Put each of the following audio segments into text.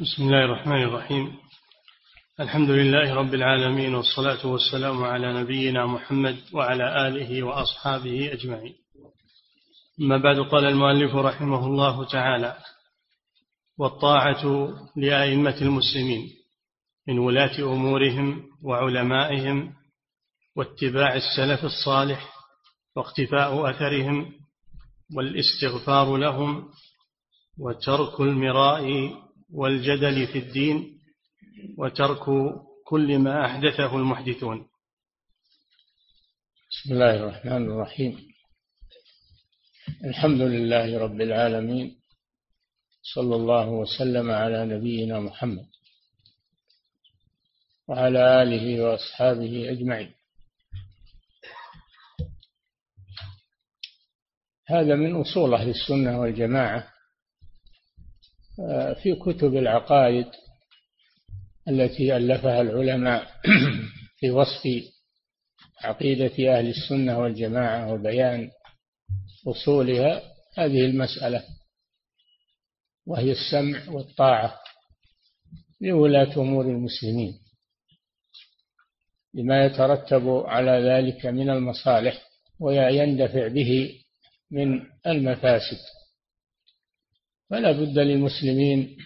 بسم الله الرحمن الرحيم. الحمد لله رب العالمين والصلاة والسلام على نبينا محمد وعلى آله وأصحابه أجمعين. أما بعد قال المؤلف رحمه الله تعالى والطاعة لأئمة المسلمين من ولاة أمورهم وعلمائهم واتباع السلف الصالح واقتفاء أثرهم والاستغفار لهم وترك المراء والجدل في الدين وترك كل ما أحدثه المحدثون. بسم الله الرحمن الرحيم. الحمد لله رب العالمين. صلى الله وسلم على نبينا محمد وعلى آله وأصحابه أجمعين. هذا من أصول أهل السنة والجماعة في كتب العقائد التي ألفها العلماء في وصف عقيدة أهل السنة والجماعة وبيان أصولها هذه المسألة وهي السمع والطاعة لولاة أمور المسلمين لما يترتب على ذلك من المصالح ويندفع به من المفاسد. فلا بد للمسلمين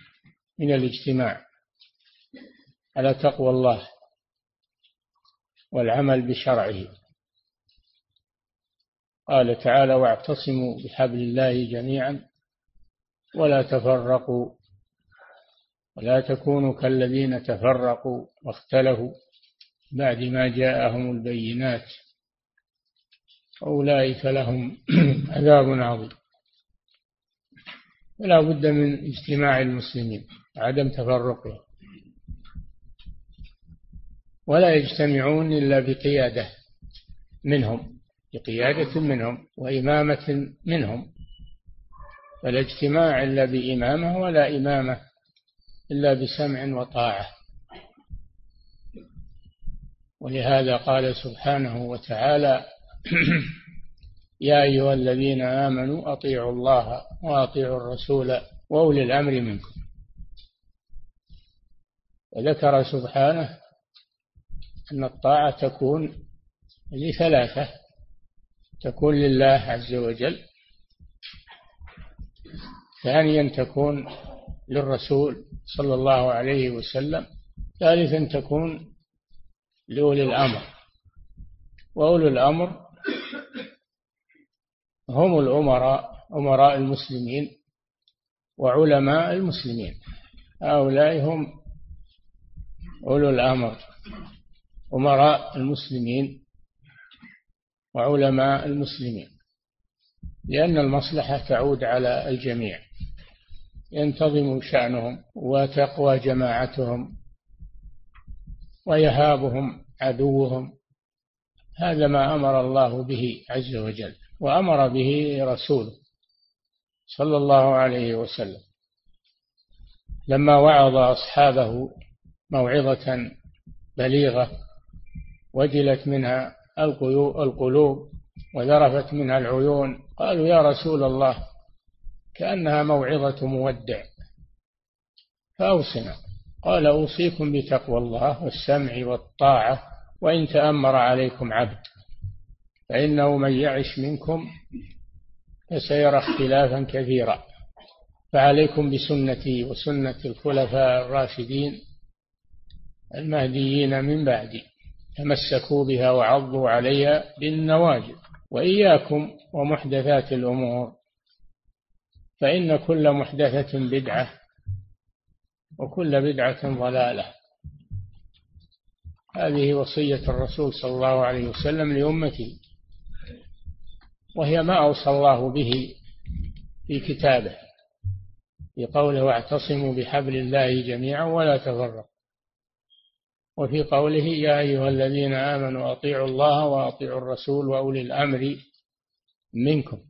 من الاجتماع على تقوى الله والعمل بشرعه. قال تعالى واعتصموا بحبل الله جميعا ولا تفرقوا ولا تكونوا كالذين تفرقوا واختلفوا بعد ما جاءهم البينات. أولئك لهم عذاب عظيم. فلا بد من اجتماع المسلمين عدم تفرقهم ولا يجتمعون إلا بقيادة منهم بقيادة منهم وإمامة منهم. فلا اجتماع إلا بإمامة ولا إمامة إلا بسمع وطاعة. ولهذا قال سبحانه وتعالى يا أيها الذين آمنوا أطيعوا الله وأطيعوا الرسول وأولي الأمر منكم. وذكر سبحانه أن الطاعة تكون لثلاثة تكون لله عز وجل ثانيا تكون للرسول صلى الله عليه وسلم ثالثا تكون لأولي الأمر. وأولي الأمر هم الأمراء أمراء المسلمين وعلماء المسلمين. هؤلاء هم أولو الأمر أمراء المسلمين وعلماء المسلمين لأن المصلحة تعود على الجميع. ينتظم شأنهم وتقوى جماعتهم ويهابهم عدوهم. هذا ما أمر الله به عز وجل. وأمر به رسوله صلى الله عليه وسلم. لما وعظ أصحابه موعظة بليغة وجلت منها القلوب وذرفت منها العيون قالوا يا رسول الله كأنها موعظة مودع. فأوصنا. قال أوصيكم بتقوى الله والسمع والطاعة وإن تأمر عليكم عبد. فإنه من يعش منكم فسيرى اختلافا كثيرا. فعليكم بسنتي وسنة الخلفاء الراشدين المهديين من بعدي تمسكوا بها وعضوا عليها بالنواجذ وإياكم ومحدثات الأمور. فإن كل محدثة بدعة وكل بدعة ضلالة. هذه وصية الرسول صلى الله عليه وسلم لأمته وهي ما أوصى الله به في كتابه في قوله واعتصموا بحبل الله جميعا ولا تفرقوا وفي قوله يا أيها الذين آمنوا أطيعوا الله وأطيعوا الرسول وأولي الأمر منكم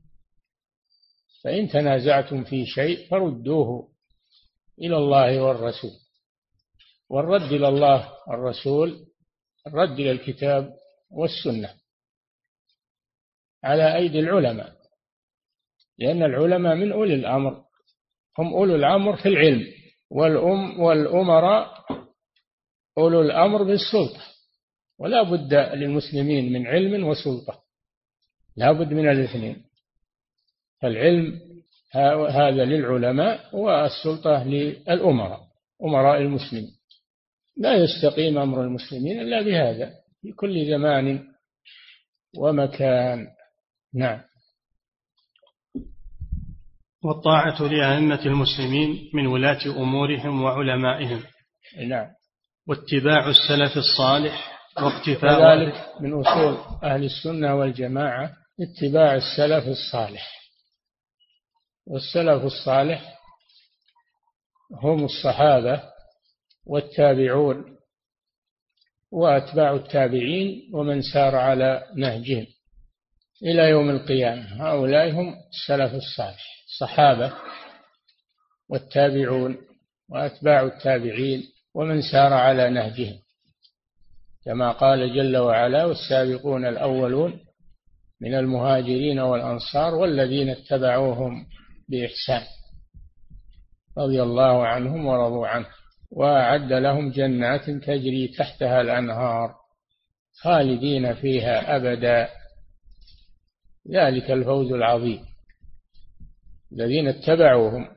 فإن تنازعتم في شيء فردوه إلى الله والرسول والرد إلى الله والرسول الرد إلى الكتاب والسنة. على أيدي العلماء لأن العلماء من أولي الأمر هم أولو الأمر في العلم والأم والأمراء أولو الأمر بالسلطة ولا بد للمسلمين من علم وسلطة لا بد من الاثنين. فالعلم هذا للعلماء والسلطة للأمراء أمراء المسلمين. لا يستقيم أمر المسلمين إلا بهذا في كل زمان ومكان. نعم. والطاعة لأئمة المسلمين من ولاة أمورهم وعلمائهم. نعم. واتباع السلف الصالح واقتفاء ذلك من أصول أهل السنة والجماعة اتباع السلف الصالح. والسلف الصالح هم الصحابة والتابعون وأتباع التابعين ومن سار على نهجهم. إلى يوم القيامة. هؤلاء هم السلف الصالح الصحابة والتابعون وأتباع التابعين ومن سار على نهجهم. كما قال جل وعلا والسابقون الأولون من المهاجرين والأنصار والذين اتبعوهم بإحسان. رضي الله عنهم ورضوا عنه. وأعد لهم جنات تجري تحتها الأنهار خالدين فيها أبدا. ذلك الفوز العظيم الذين اتبعوهم.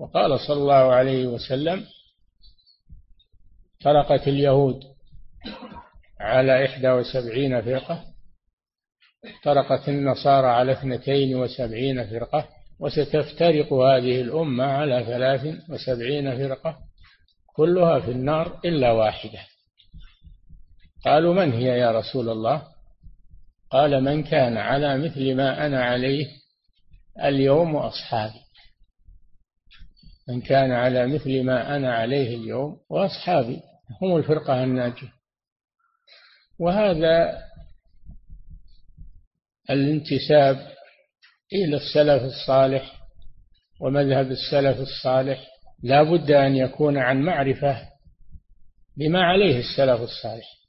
وقال صلى الله عليه وسلم فرقت اليهود على إحدى وسبعين فرقة فرقت النصارى على اثنتين وسبعين فرقة وستفترق هذه الأمة على ثلاث وسبعين فرقة كلها في النار إلا واحدة. قالوا من هي يا رسول الله؟ قال من كان على مثل ما أنا عليه اليوم وأصحابي. من كان على مثل ما أنا عليه اليوم وأصحابي. هم الفرقة الناجية. وهذا الانتساب إلى السلف الصالح ومذهب السلف الصالح. لا بد أن يكون عن معرفة بما عليه السلف الصالح.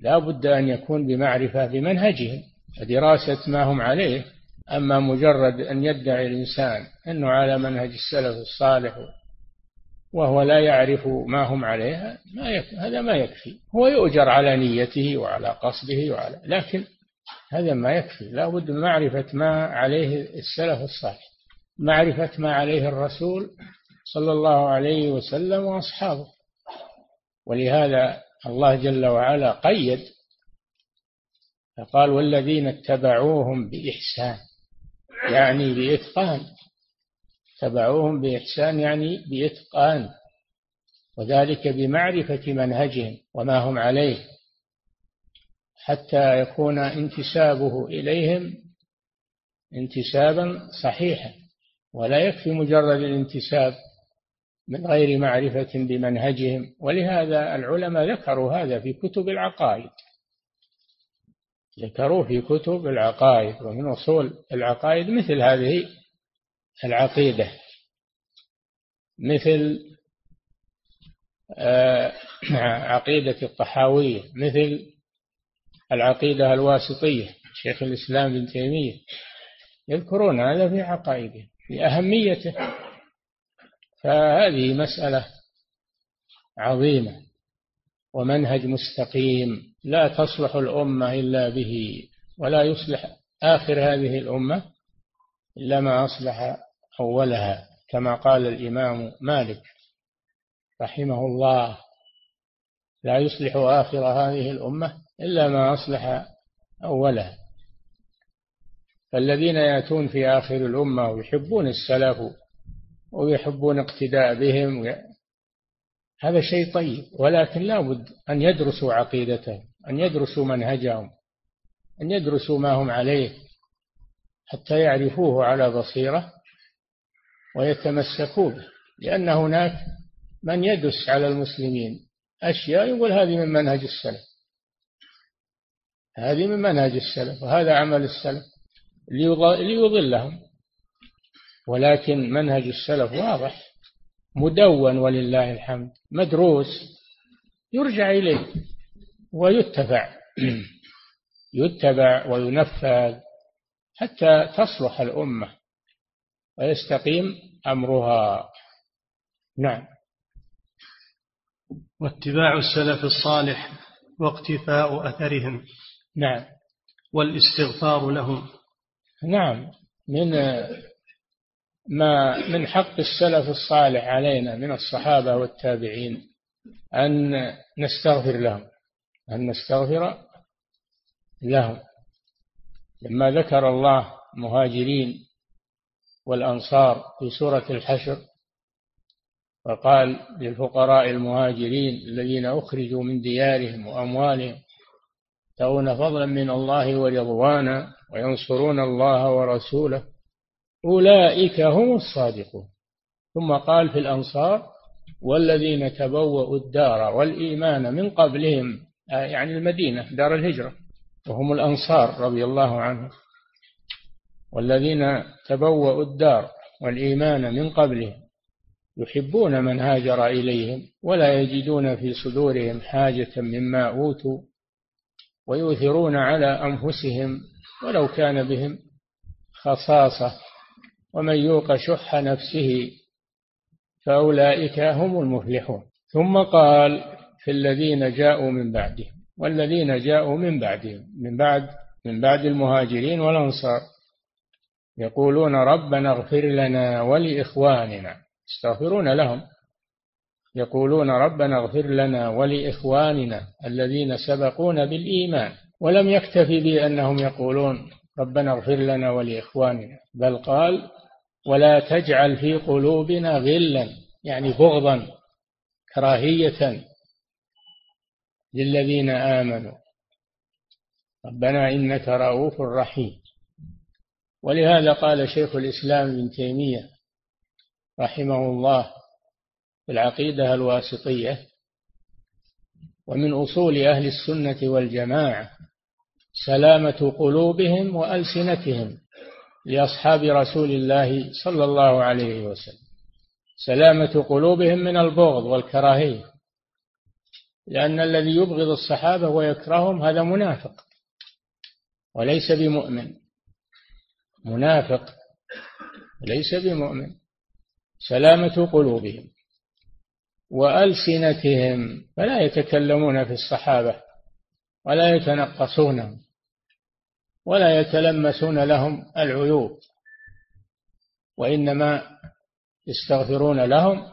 لا بد أن يكون بمعرفة بمنهجهم ودراسة ما هم عليه أما مجرد أن يدعي الإنسان أنه على منهج السلف الصالح وهو لا يعرف ما هم عليه ما يكفي هذا ما يكفي. هو يؤجر على نيته وعلى قصده وعلى لكن هذا ما يكفي. لا بد من معرفة ما عليه السلف الصالح. معرفة ما عليه الرسول صلى الله عليه وسلم وأصحابه. ولهذا الله جل وعلا قيد فقال والذين اتبعوهم بإحسان يعني بإتقان. اتبعوهم بإحسان يعني بإتقان وذلك بمعرفة منهجهم وما هم عليه حتى يكون انتسابه إليهم انتسابا صحيحا ولا يكفي مجرد الانتساب من غير معرفة بمنهجهم. ولهذا العلماء ذكروا هذا في كتب العقائد. ذكروه في كتب العقائد ومن أصول العقائد مثل هذه العقيدة. مثل آه، عقيدة الطحاوية مثل العقيدة الواسطية شيخ الإسلام ابن تيمية. يذكرون هذا في عقائده لأهميته فهذه مسألة عظيمة ومنهج مستقيم لا تصلح الأمة إلا به ولا يصلح آخر هذه الأمة إلا ما أصلح أولها كما قال الإمام مالك رحمه الله لا يصلح آخر هذه الأمة إلا ما أصلح أولها. فالذين يأتون في آخر الأمة ويحبون السلف ويحبون اقتداء بهم. هذا شيء طيب ولكن لا بد أن يدرسوا عقيدتهم أن يدرسوا منهجهم أن يدرسوا ما هم عليه حتى يعرفوه على بصيرة ويتمسكوا به. لأن هناك من يدس على المسلمين أشياء يقول هذه من منهج السلف هذه من منهج السلف وهذا عمل السلف ليضلهم. ولكن منهج السلف واضح. مدون ولله الحمد. مدروس. يرجع إليه ويتبع. يتبع وينفذ حتى تصلح الأمة. ويستقيم أمرها. نعم. واتباع السلف الصالح واقتفاء أثرهم. نعم. والاستغفار لهم. نعم. من ما من حق السلف الصالح علينا من الصحابة والتابعين أن نستغفر لهم أن نستغفر لهم. لما ذكر الله المهاجرين والأنصار في سورة الحشر وقال للفقراء المهاجرين الذين أخرجوا من ديارهم وأموالهم يبتغون فضلا من الله ورضوانا وينصرون الله ورسوله أولئك هم الصادقون. ثم قال في الأنصار والذين تبوأوا الدار والإيمان من قبلهم آه، يعني المدينة دار الهجرة وهم الأنصار رضي الله عنهم. والذين تبوأوا الدار والإيمان من قبلهم يحبون من هاجر إليهم ولا يجدون في صدورهم حاجة مما أوتوا ويؤثرون على أنفسهم ولو كان بهم خصاصة ومن يوق شح نفسه فأولئك هم المفلحون. ثم قال في الذين جاءوا من بعدهم والذين جاءوا من بعدهم من بعد من بعد المهاجرين والأنصار يقولون ربنا اغفر لنا ولإخواننا يستغفرون لهم يقولون ربنا اغفر لنا ولإخواننا الذين سبقونا بالإيمان ولم يكتفي بأنهم يقولون ربنا اغفر لنا ولإخواننا. بل قال ولا تجعل في قلوبنا غلا. يعني بغضا كراهية للذين آمنوا. ربنا إنك رؤوف رحيم. ولهذا قال شيخ الإسلام ابن تيمية رحمه الله في العقيدة الواسطية ومن أصول أهل السنة والجماعة سلامة قلوبهم وألسنتهم لأصحاب رسول الله صلى الله عليه وسلم. سلامة قلوبهم من البغض والكراهية لأن الذي يبغض الصحابة ويكرههم هذا منافق وليس بمؤمن. منافق ليس بمؤمن. سلامة قلوبهم وألسنتهم فلا يتكلمون في الصحابة ولا يتنقصونهم. ولا يتلمسون لهم العيوب وإنما يستغفرون لهم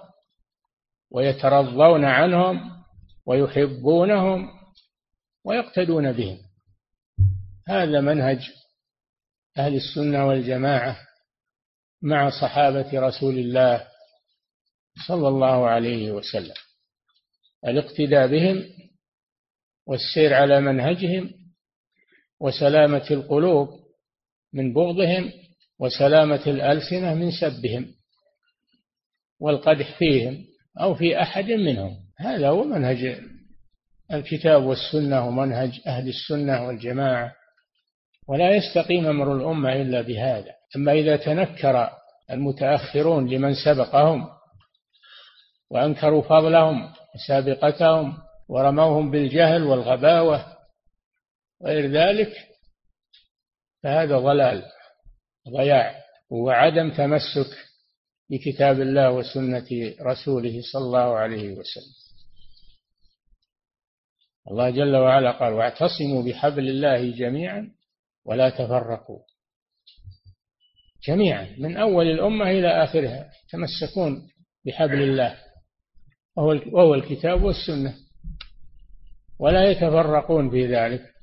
ويترضون عنهم ويحبونهم ويقتدون بهم. هذا منهج أهل السنة والجماعة مع صحابة رسول الله صلى الله عليه وسلم. الاقتداء بهم والسير على منهجهم وسلامة القلوب من بغضهم وسلامة الألسنة من سبهم والقدح فيهم أو في أحد منهم. هذا هو منهج الكتاب والسنة ومنهج أهل السنة والجماعة ولا يستقيم أمر الأمة إلا بهذا. أما إذا تنكر المتأخرون لمن سبقهم وأنكروا فضلهم وسابقتهم ورموهم بالجهل والغباوة غير ذلك فهذا ضلال ضياع وعدم تمسك بكتاب الله وسنة رسوله صلى الله عليه وسلم. الله جل وعلا قال واعتصموا بحبل الله جميعا ولا تفرقوا. جميعا من أول الأمة إلى آخرها تمسكون بحبل الله وهو الكتاب والسنة ولا يتفرقون في ذلك.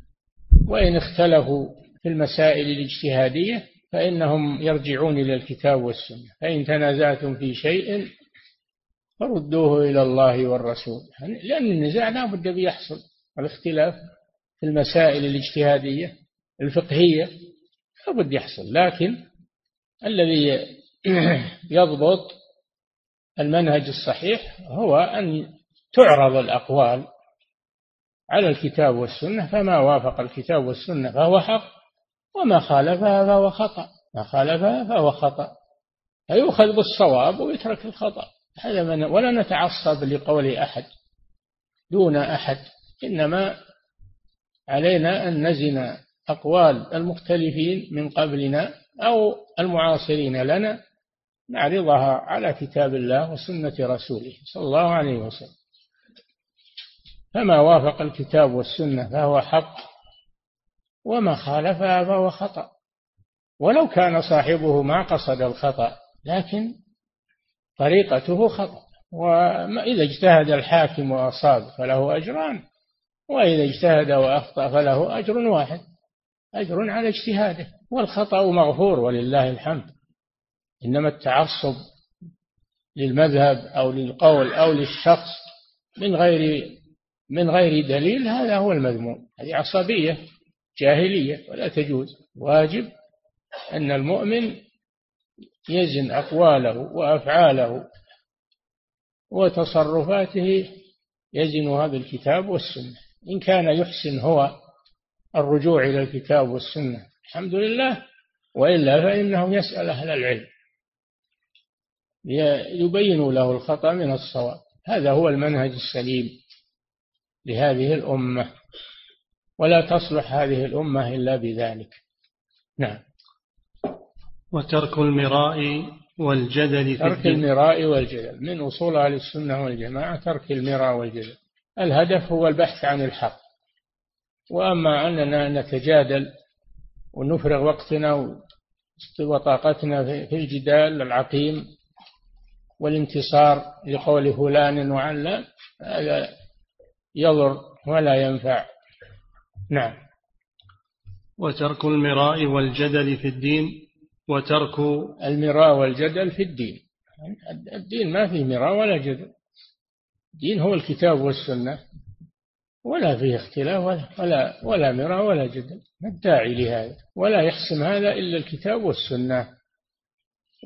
وإن اختلفوا في المسائل الاجتهادية فإنهم يرجعون إلى الكتاب والسنة. فإن تنازعتم في شيء فردوه إلى الله والرسول. لأن النزاع لا بد بيحصل الاختلاف في المسائل الاجتهادية الفقهية لا بد يحصل. لكن الذي يضبط المنهج الصحيح هو أن تعرض الأقوال على الكتاب والسنة فما وافق الكتاب والسنة فهو حق وما خالفها فهو خطأ. ما خالفها فهو خطأ. فيؤخذ بالصواب ويترك الخطأ. هذا من ولا نتعصب لقول أحد دون أحد. إنما علينا أن نزن أقوال المختلفين من قبلنا أو المعاصرين لنا نعرضها على كتاب الله وسنة رسوله صلى الله عليه وسلم. فما وافق الكتاب والسنة فهو حق وما خالفها فهو خطأ. ولو كان صاحبه ما قصد الخطأ لكن طريقته خطأ. وإذا اجتهد الحاكم وأصاب فله أجران وإذا اجتهد وأخطأ فله أجر واحد أجر على اجتهاده. والخطأ مغفور ولله الحمد. إنما التعصب للمذهب أو للقول أو للشخص من غير من غير دليل هذا هو المذموم. هذه عصبية جاهلية ولا تجوز. واجب أن المؤمن يزن أقواله وأفعاله وتصرفاته يزنها بالكتاب والسنة. إن كان يحسن هو الرجوع إلى الكتاب والسنة الحمد لله. وإلا فإنه يسأل أهل العلم. يبين له الخطأ من الصواب. هذا هو المنهج السليم. لهذه الأمة ولا تصلح هذه الأمة إلا بذلك. نعم. وترك المراء والجدل ترك المراء والجدل. من أصول أهل السنة والجماعة ترك المراء والجدل. الهدف هو البحث عن الحق. وأما أننا نتجادل ونفرغ وقتنا وطاقتنا في الجدال العقيم والانتصار لقول فلان وعلان هذا يضر ولا ينفع. نعم. وترك المراء والجدل في الدين وترك المراء والجدل في الدين. الدين ما فيه مراء ولا جدل. الدين هو الكتاب والسنة ولا فيه اختلاف ولا ولا, ولا مراء ولا جدل. ما الداعي لهذا؟ ولا يحسم هذا إلا الكتاب والسنة.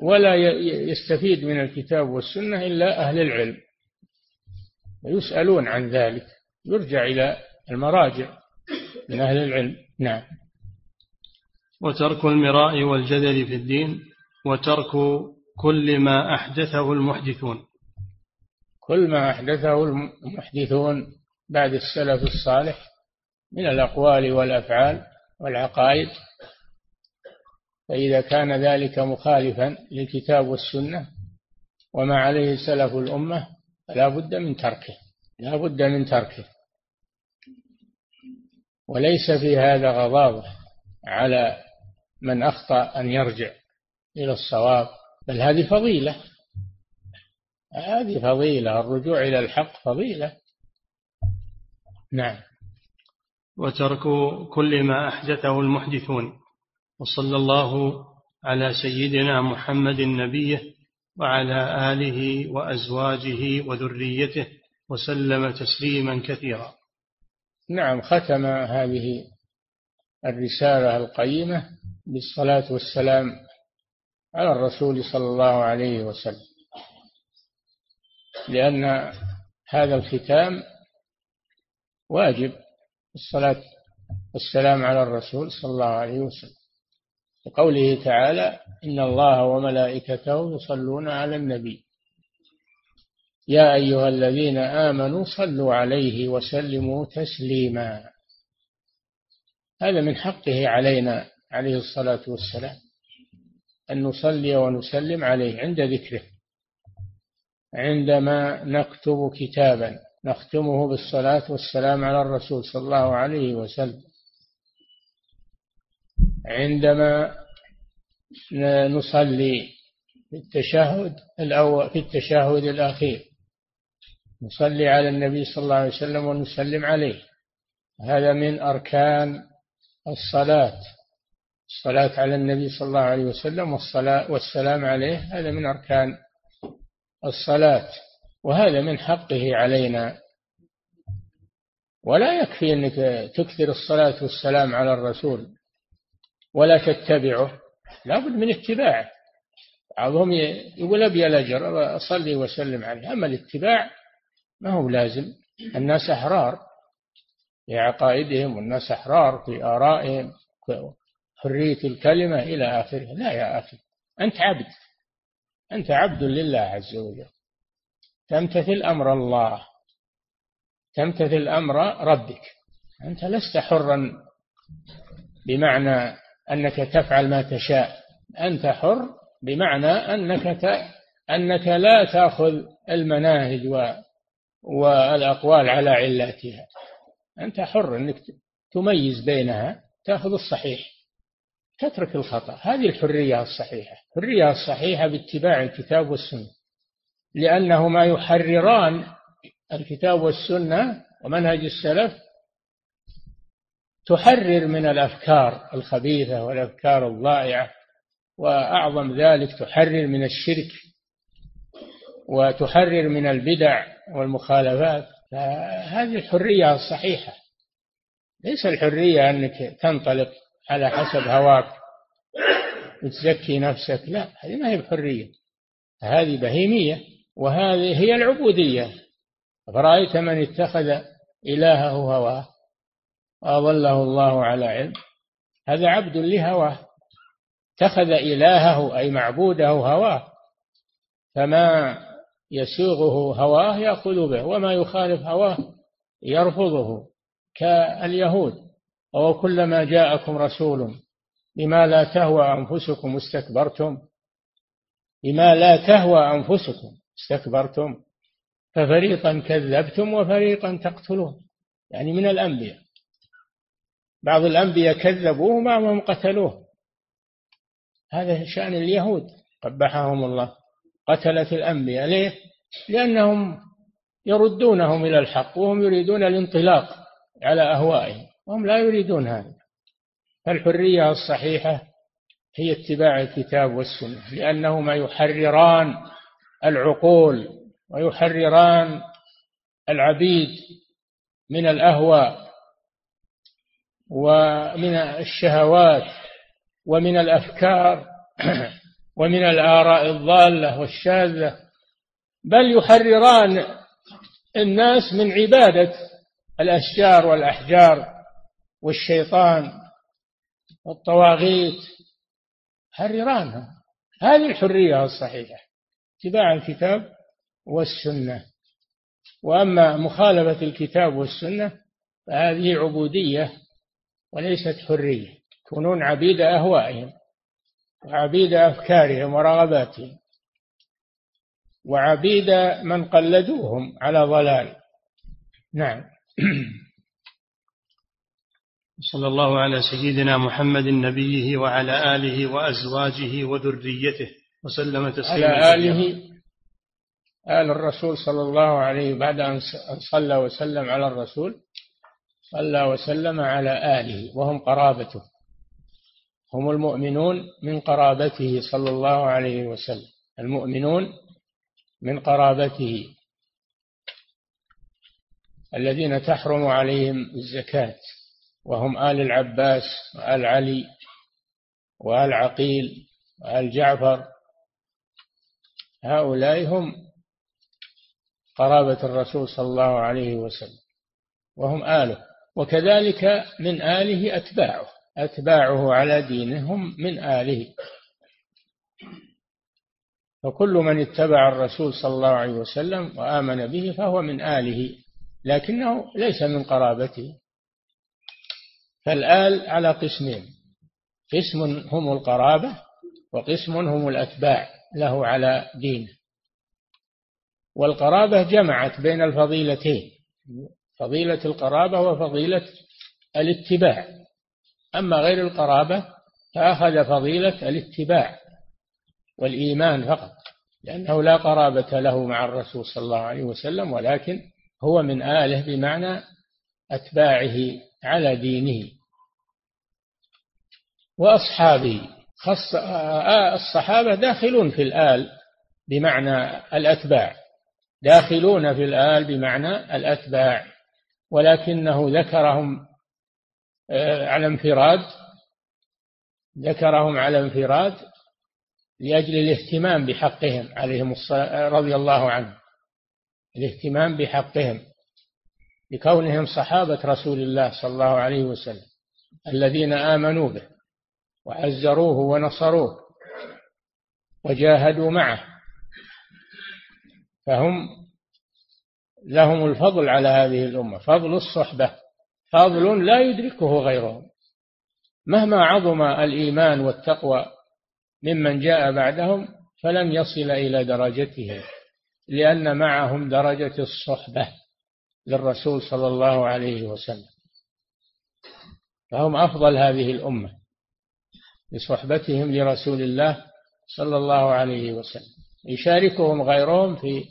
ولا يستفيد من الكتاب والسنة إلا أهل العلم. يسألون عن ذلك. يرجع إلى المراجع من أهل العلم. نعم. وترك المراء والجدل في الدين وترك كل ما أحدثه المحدثون. كل ما أحدثه المحدثون بعد السلف الصالح من الأقوال والأفعال والعقائد. فإذا كان ذلك مخالفا للكتاب والسنة وما عليه سلف الأمة فلا بد من تركه. لا بد من تركه. وليس في هذا غضاضة على من أخطأ أن يرجع إلى الصواب بل هذه فضيلة. هذه فضيلة الرجوع إلى الحق فضيلة. نعم. وترك كل ما أحدثه المحدثون وصلى الله على سيدنا محمد نبيه وعلى آله وأزواجه وذريته وسلم تسليما كثيرا. نعم ختم هذه الرسالة القيمة بالصلاة والسلام على الرسول صلى الله عليه وسلم. لأن هذا الختام واجب الصلاة والسلام على الرسول صلى الله عليه وسلم. وقوله تعالى إن الله وملائكته يصلون على النبي. يا أيها الذين آمنوا صلوا عليه وسلموا تسليما. هذا من حقه علينا عليه الصلاة والسلام أن نصلي ونسلم عليه عند ذكره عندما نكتب كتابا نختمه بالصلاة والسلام على الرسول صلى الله عليه وسلم. عندما نصلي في التشهد الأول في التشهد الأخير نصلي على النبي صلى الله عليه وسلم ونسلم عليه. هذا من أركان الصلاة. الصلاة على النبي صلى الله عليه وسلم والصلاة والسلام عليه هذا من أركان الصلاة. وهذا من حقه علينا. ولا يكفي أنك تكثر الصلاة والسلام على الرسول ولا تتبعه. لابد من اتباعه بعضهم يقول أبي الأجر أصلي وسلم عليه. أما الاتباع ما هو لازم. الناس أحرار في عقائدهم والناس أحرار في آرائهم حرية الكلمة إلى آخره. لا يا أخي أنت عبد. أنت عبد لله عز وجل. تمتثل أمر الله. تمتثل أمر ربك. أنت لست حرا بمعنى أنك تفعل ما تشاء. أنت حر بمعنى أنك ت... أنك لا تأخذ المناهج والأقوال على علاتها أنت حر أنك تميز بينها تأخذ الصحيح تترك الخطأ. هذه الحرية الصحيحة. الحرية الصحيحة باتباع الكتاب والسنة. لأنهما يحرران الكتاب والسنة ومنهج السلف تحرر من الأفكار الخبيثة والأفكار الضائعة وأعظم ذلك تحرر من الشرك. وتحرر من البدع والمخالفات هذه الحرية الصحيحة ليس الحرية أنك تنطلق على حسب هواك وتزكي نفسك لا هذه ما هي بحرية. هذه بهيمية وهذه هي العبودية. فرأيت من اتخذ إلهه هواه؟ وأضله الله على علم. هذا عبد لهواه. اتخذ إلهه أي معبوده هواه. فما يسوغه هواه يأخذ به وما يخالف هواه يرفضه كاليهود. أو كلما جاءكم رسول بما لا تهوى أنفسكم استكبرتم بما لا تهوى أنفسكم استكبرتم ففريقا كذبتم وفريقا تقتلون. يعني من الأنبياء. بعض الأنبياء كذبوه ومعهم قتلوه. هذا شأن اليهود. قبحهم الله. قتلت الأنبياء. ليه؟ لأنهم يردونهم إلى الحق وهم يريدون الانطلاق على أهوائهم. وهم لا يريدون هذا. فالحرية الصحيحة هي اتباع الكتاب والسنة لأنهما يحرران العقول ويحرران العبيد من الأهواء ومن الشهوات ومن الأفكار. ومن الآراء الضالة والشاذة بل يحرران الناس من عبادة الأشجار والأحجار والشيطان والطواغيت. حررانها. هذه الحرية الصحيحة. اتباع الكتاب والسنة. وأما مخالفة الكتاب والسنة فهذه عبودية وليست حرية. يكونون عبيد أهوائهم. وعبيد أفكارهم ورغباتهم وعبيد من قلدوهم على ضلال. نعم. صلى الله على سيدنا محمد نبيه وعلى آله وأزواجه وذريته وسلم تسليما على آله آل الرسول صلى الله عليه بعد أن صلى وسلم على الرسول صلى وسلم على آله وهم قرابته. هم المؤمنون من قرابته صلى الله عليه وسلم. المؤمنون من قرابته. الذين تحرم عليهم الزكاة وهم آل العباس وآل علي وآل عقيل وآل جعفر. هؤلاء هم قرابة الرسول صلى الله عليه وسلم وهم آله. وكذلك من آله أتباعه. أتباعه على دينهم من آله. فكل من اتبع الرسول صلى الله عليه وسلم وآمن به فهو من آله لكنه ليس من قرابته. فالآل على قسمين قسم هم القرابة وقسم هم الأتباع له على دينه. والقرابة جمعت بين الفضيلتين فضيلة القرابة وفضيلة الاتباع. أما غير القرابة فأخذ فضيلة الاتباع والإيمان فقط لأنه لا قرابة له مع الرسول صلى الله عليه وسلم ولكن هو من آله بمعنى أتباعه على دينه. وأصحابه خص الصحابة داخلون في الآل بمعنى الأتباع داخلون في الآل بمعنى الأتباع ولكنه ذكرهم آه، على انفراد ذكرهم على انفراد لأجل الاهتمام بحقهم عليهم رضي الله عنهم. الاهتمام بحقهم لكونهم صحابة رسول الله صلى الله عليه وسلم الذين آمنوا به وعزروه ونصروه وجاهدوا معه. فهم لهم الفضل على هذه الأمة فضل الصحبة. فضل لا يدركه غيرهم مهما عظم الإيمان والتقوى ممن جاء بعدهم فلن يصل إلى درجتهم لأن معهم درجة الصحبة للرسول صلى الله عليه وسلم. فهم أفضل هذه الأمة لصحبتهم لرسول الله صلى الله عليه وسلم. يشاركهم غيرهم في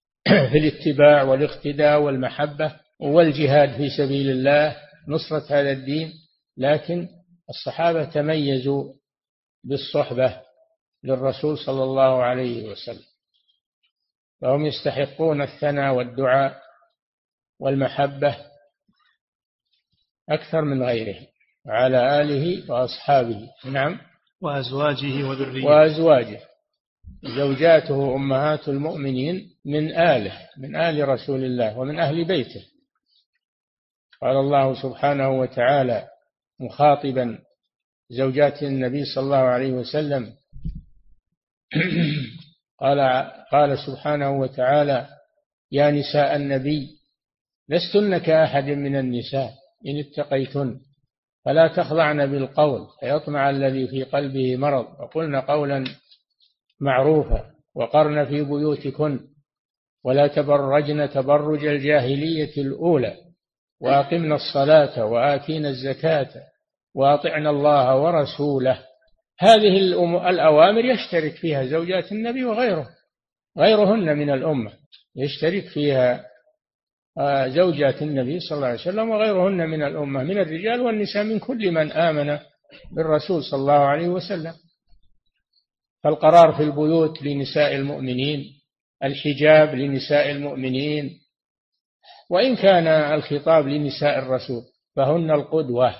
في الاتباع والاقتداء والمحبة والجهاد في سبيل الله نصرة هذا الدين لكن الصحابة تميزوا بالصحبة للرسول صلى الله عليه وسلم. فهم يستحقون الثناء والدعاء والمحبة أكثر من غيرهم على آله وأصحابه. نعم. وأزواجه وذريته. وأزواجه. زوجاته أمهات المؤمنين من آله من آل رسول الله ومن أهل بيته. قال الله سبحانه وتعالى مخاطبا زوجات النبي صلى الله عليه وسلم. قال قال سبحانه وتعالى يا نساء النبي لستن كأحد من النساء إن اتقيتن فلا تخضعن بالقول فيطمع الذي في قلبه مرض وقلن قولا معروفا وقرن في بيوتكن ولا تبرجن تبرج الجاهلية الأولى. وأقمنا الصلاة وآتينا الزكاة وأطعنا الله ورسوله. هذه الأوامر يشترك فيها زوجات النبي وغيره غيرهن من الأمة. يشترك فيها آه، زوجات النبي صلى الله عليه وسلم وغيرهن من الأمة من الرجال والنساء من كل من آمن بالرسول صلى الله عليه وسلم. فالقرار في البيوت لنساء المؤمنين الحجاب لنساء المؤمنين وإن كان الخطاب لنساء الرسول فهن القدوة.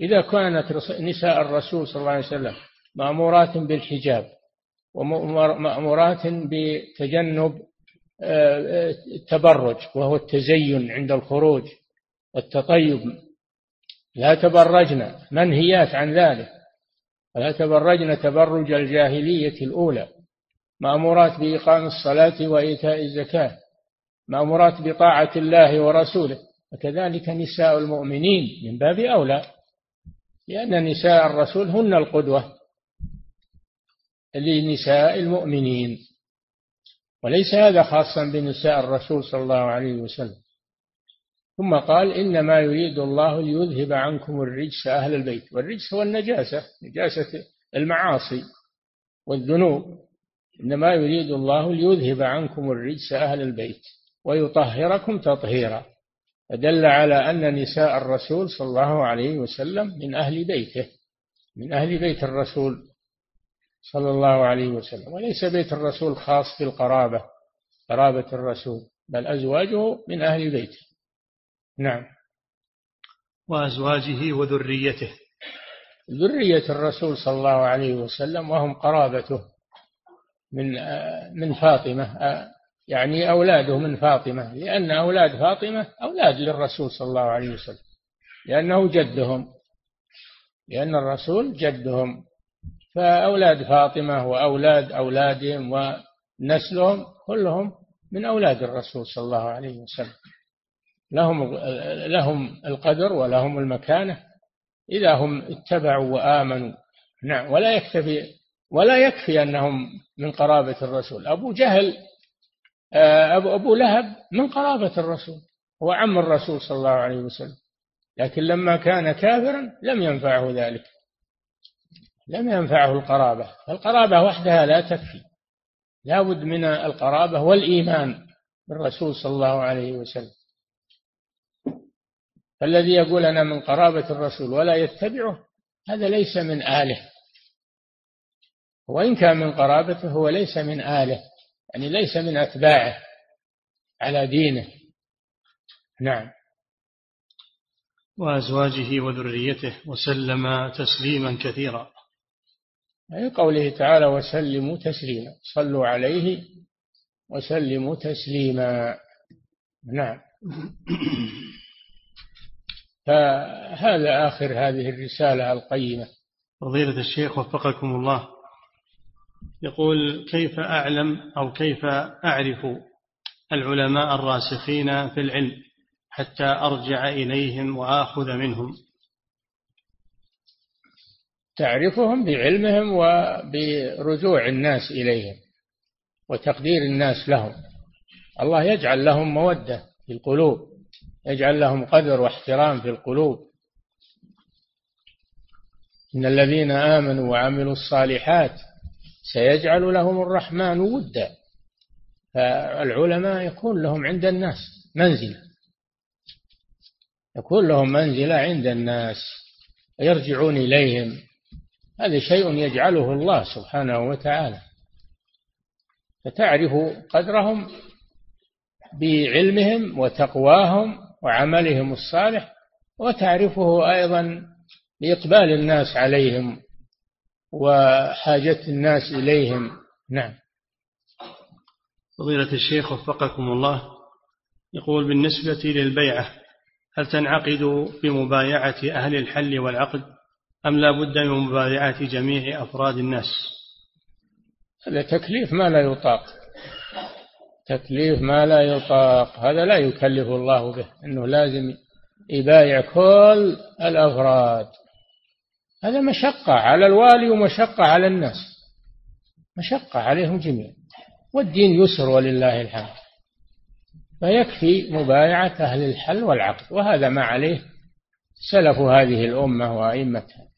إذا كانت نساء الرسول صلى الله عليه وسلم مأمورات بالحجاب ومأمورات بتجنب آه، التبرج وهو التزين عند الخروج والتطيب. لا تبرجن منهيات عن ذلك. ولا تبرجن تبرج الجاهلية الأولى مأمورات بإقام الصلاة وإيتاء الزكاة. مأمورات بطاعة الله ورسوله. وكذلك نساء المؤمنين من باب أولى لأن نساء الرسول هن القدوة لنساء المؤمنين. وليس هذا خاصا بنساء الرسول صلى الله عليه وسلم. ثم قال إنما يريد الله ليذهب عنكم الرجس أهل البيت. والرجس هو النجاسة نجاسة المعاصي والذنوب. إنما يريد الله ليذهب عنكم الرجس أهل البيت. ويطهركم تطهيرا. فدل على أن نساء الرسول صلى الله عليه وسلم من أهل بيته من أهل بيت الرسول صلى الله عليه وسلم. وليس بيت الرسول خاص بالقرابة قرابة الرسول بل أزواجه من أهل بيته. نعم. وأزواجه وذريته. ذرية الرسول صلى الله عليه وسلم وهم قرابته من من فاطمة يعني أولاده من فاطمة لأن أولاد فاطمة أولاد للرسول صلى الله عليه وسلم لأنه جدهم لأن الرسول جدهم. فأولاد فاطمة وأولاد أولادهم ونسلهم كلهم من أولاد الرسول صلى الله عليه وسلم. لهم لهم القدر ولهم المكانة إذا هم اتبعوا وآمنوا. نعم ولا يكتفي ولا يكفي أنهم من قرابة الرسول. أبو جهل أبو, أبو لهب من قرابة الرسول هو عم الرسول صلى الله عليه وسلم. لكن لما كان كافرا لم ينفعه ذلك. لم ينفعه القرابة. القرابة وحدها لا تكفي. لا بد من القرابة والإيمان بالرسول صلى الله عليه وسلم. فالذي يقول أنا من قرابة الرسول ولا يتبعه هذا ليس من آله. وإن كان من قرابته هو ليس من آله. يعني ليس من أتباعه على دينه. نعم. وأزواجه وذريته وسلم تسليما كثيرا. أي قوله تعالى وسلموا تسليما. صلوا عليه وسلموا تسليما. نعم. فهذا آخر هذه الرسالة القيمة. فضيلة الشيخ وفقكم الله. يقول كيف أعلم أو كيف أعرف العلماء الراسخين في العلم حتى أرجع إليهم وآخذ منهم؟ تعرفهم بعلمهم وبرجوع الناس إليهم وتقدير الناس لهم. الله يجعل لهم مودة في القلوب يجعل لهم قدر واحترام في القلوب. إن الذين آمنوا وعملوا الصالحات سيجعل لهم الرحمن ودا. فالعلماء يكون لهم عند الناس منزلة. يكون لهم منزلة عند الناس يرجعون إليهم. هذا شيء يجعله الله سبحانه وتعالى. فتعرف قدرهم بعلمهم وتقواهم وعملهم الصالح وتعرفه أيضا بإقبال الناس عليهم. وحاجة الناس إليهم. نعم. فضيلة الشيخ وفقكم الله يقول بالنسبة للبيعة هل تنعقد بمبايعة أهل الحل والعقد أم لا بد من مبايعة جميع أفراد الناس؟ هذا تكليف ما لا يطاق. تكليف ما لا يطاق. هذا لا يكلف الله به أنه لازم يبايع كل الأفراد. هذا مشقة على الوالي ومشقة على الناس. مشقة عليهم جميعا. والدين يسر ولله الحمد. فيكفي مبايعة أهل الحل والعقد. وهذا ما عليه سلف هذه الأمة وأئمتها.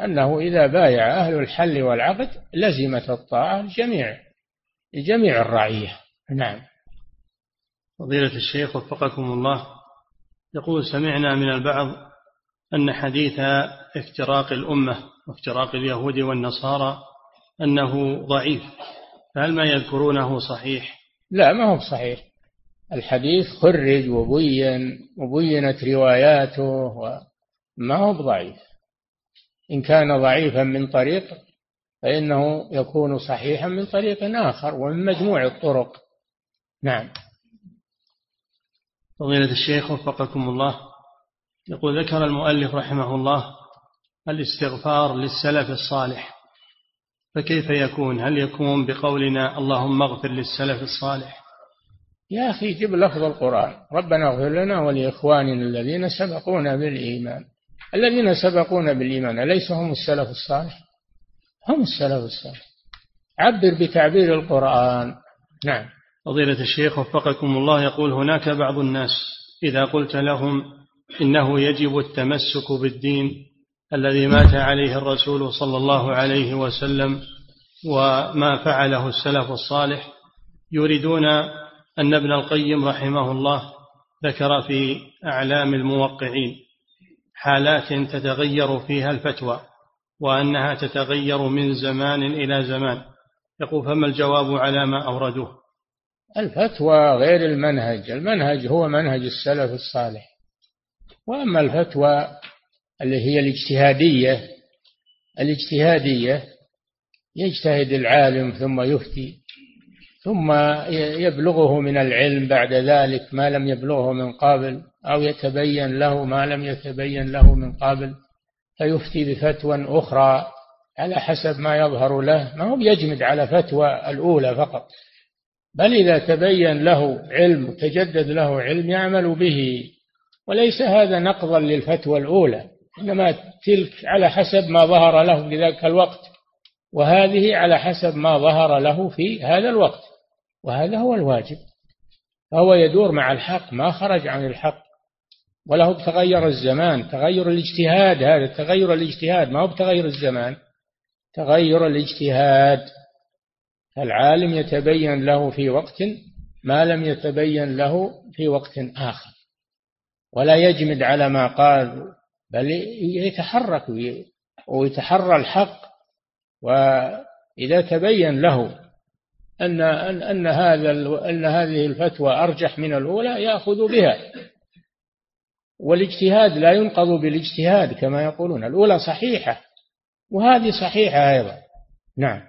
أنه إذا بايع أهل الحل والعقد لزمت الطاعة لجميع لجميع الرعية. نعم. فضيلة الشيخ وفقكم الله. يقول سمعنا من البعض أن حديث افتراق الأمة وافتراق اليهود والنصارى أنه ضعيف فهل ما يذكرونه صحيح؟ لا ما هو صحيح. الحديث خرج وبين وبينت رواياته وما هو ضعيف إن كان ضعيفا من طريق فإنه يكون صحيحا من طريق آخر ومن مجموع الطرق. نعم. فضيلة الشيخ وفقكم الله. يقول ذكر المؤلف رحمه الله الاستغفار للسلف الصالح. فكيف يكون؟ هل يكون بقولنا اللهم اغفر للسلف الصالح؟ يا أخي جب لفظ القرآن. ربنا اغفر لنا ولإخواننا الذين سبقونا بالإيمان. الذين سبقونا بالإيمان أليس هم السلف الصالح؟ هم السلف الصالح. عبر بتعبير القرآن. نعم. فضيلة الشيخ وفقكم الله يقول هناك بعض الناس إذا قلت لهم إنه يجب التمسك بالدين الذي مات عليه الرسول صلى الله عليه وسلم وما فعله السلف الصالح. يريدون أن ابن القيم رحمه الله ذكر في أعلام الموقعين حالات تتغير فيها الفتوى وأنها تتغير من زمان إلى زمان. يقول فما الجواب على ما أوردوه الفتوى غير المنهج. المنهج هو منهج السلف الصالح. وأما الفتوى اللي هي الاجتهادية الاجتهادية يجتهد العالم ثم يفتي ثم يبلغه من العلم بعد ذلك ما لم يبلغه من قبل أو يتبين له ما لم يتبين له من قبل فيفتي بفتوى أخرى على حسب ما يظهر له. ما هو بيجمد على فتوى الأولى فقط. بل إذا تبين له علم تجدد له علم يعمل به. وليس هذا نقضا للفتوى الأولى إنما تلك على حسب ما ظهر له في ذاك الوقت وهذه على حسب ما ظهر له في هذا الوقت وهذا هو الواجب. فهو يدور مع الحق ما خرج عن الحق وله بتغير الزمان تغير الاجتهاد هذا تغير الاجتهاد ما هو بتغير الزمان؟ تغير الاجتهاد. العالم يتبين له في وقت ما لم يتبين له في وقت آخر. ولا يجمد على ما قال بل يتحرك ويتحرى الحق. وإذا تبين له أن أن أن هذا أن هذه الفتوى أرجح من الأولى يأخذ بها. والاجتهاد لا ينقض بالاجتهاد كما يقولون. الأولى صحيحة وهذه صحيحة أيضا. نعم.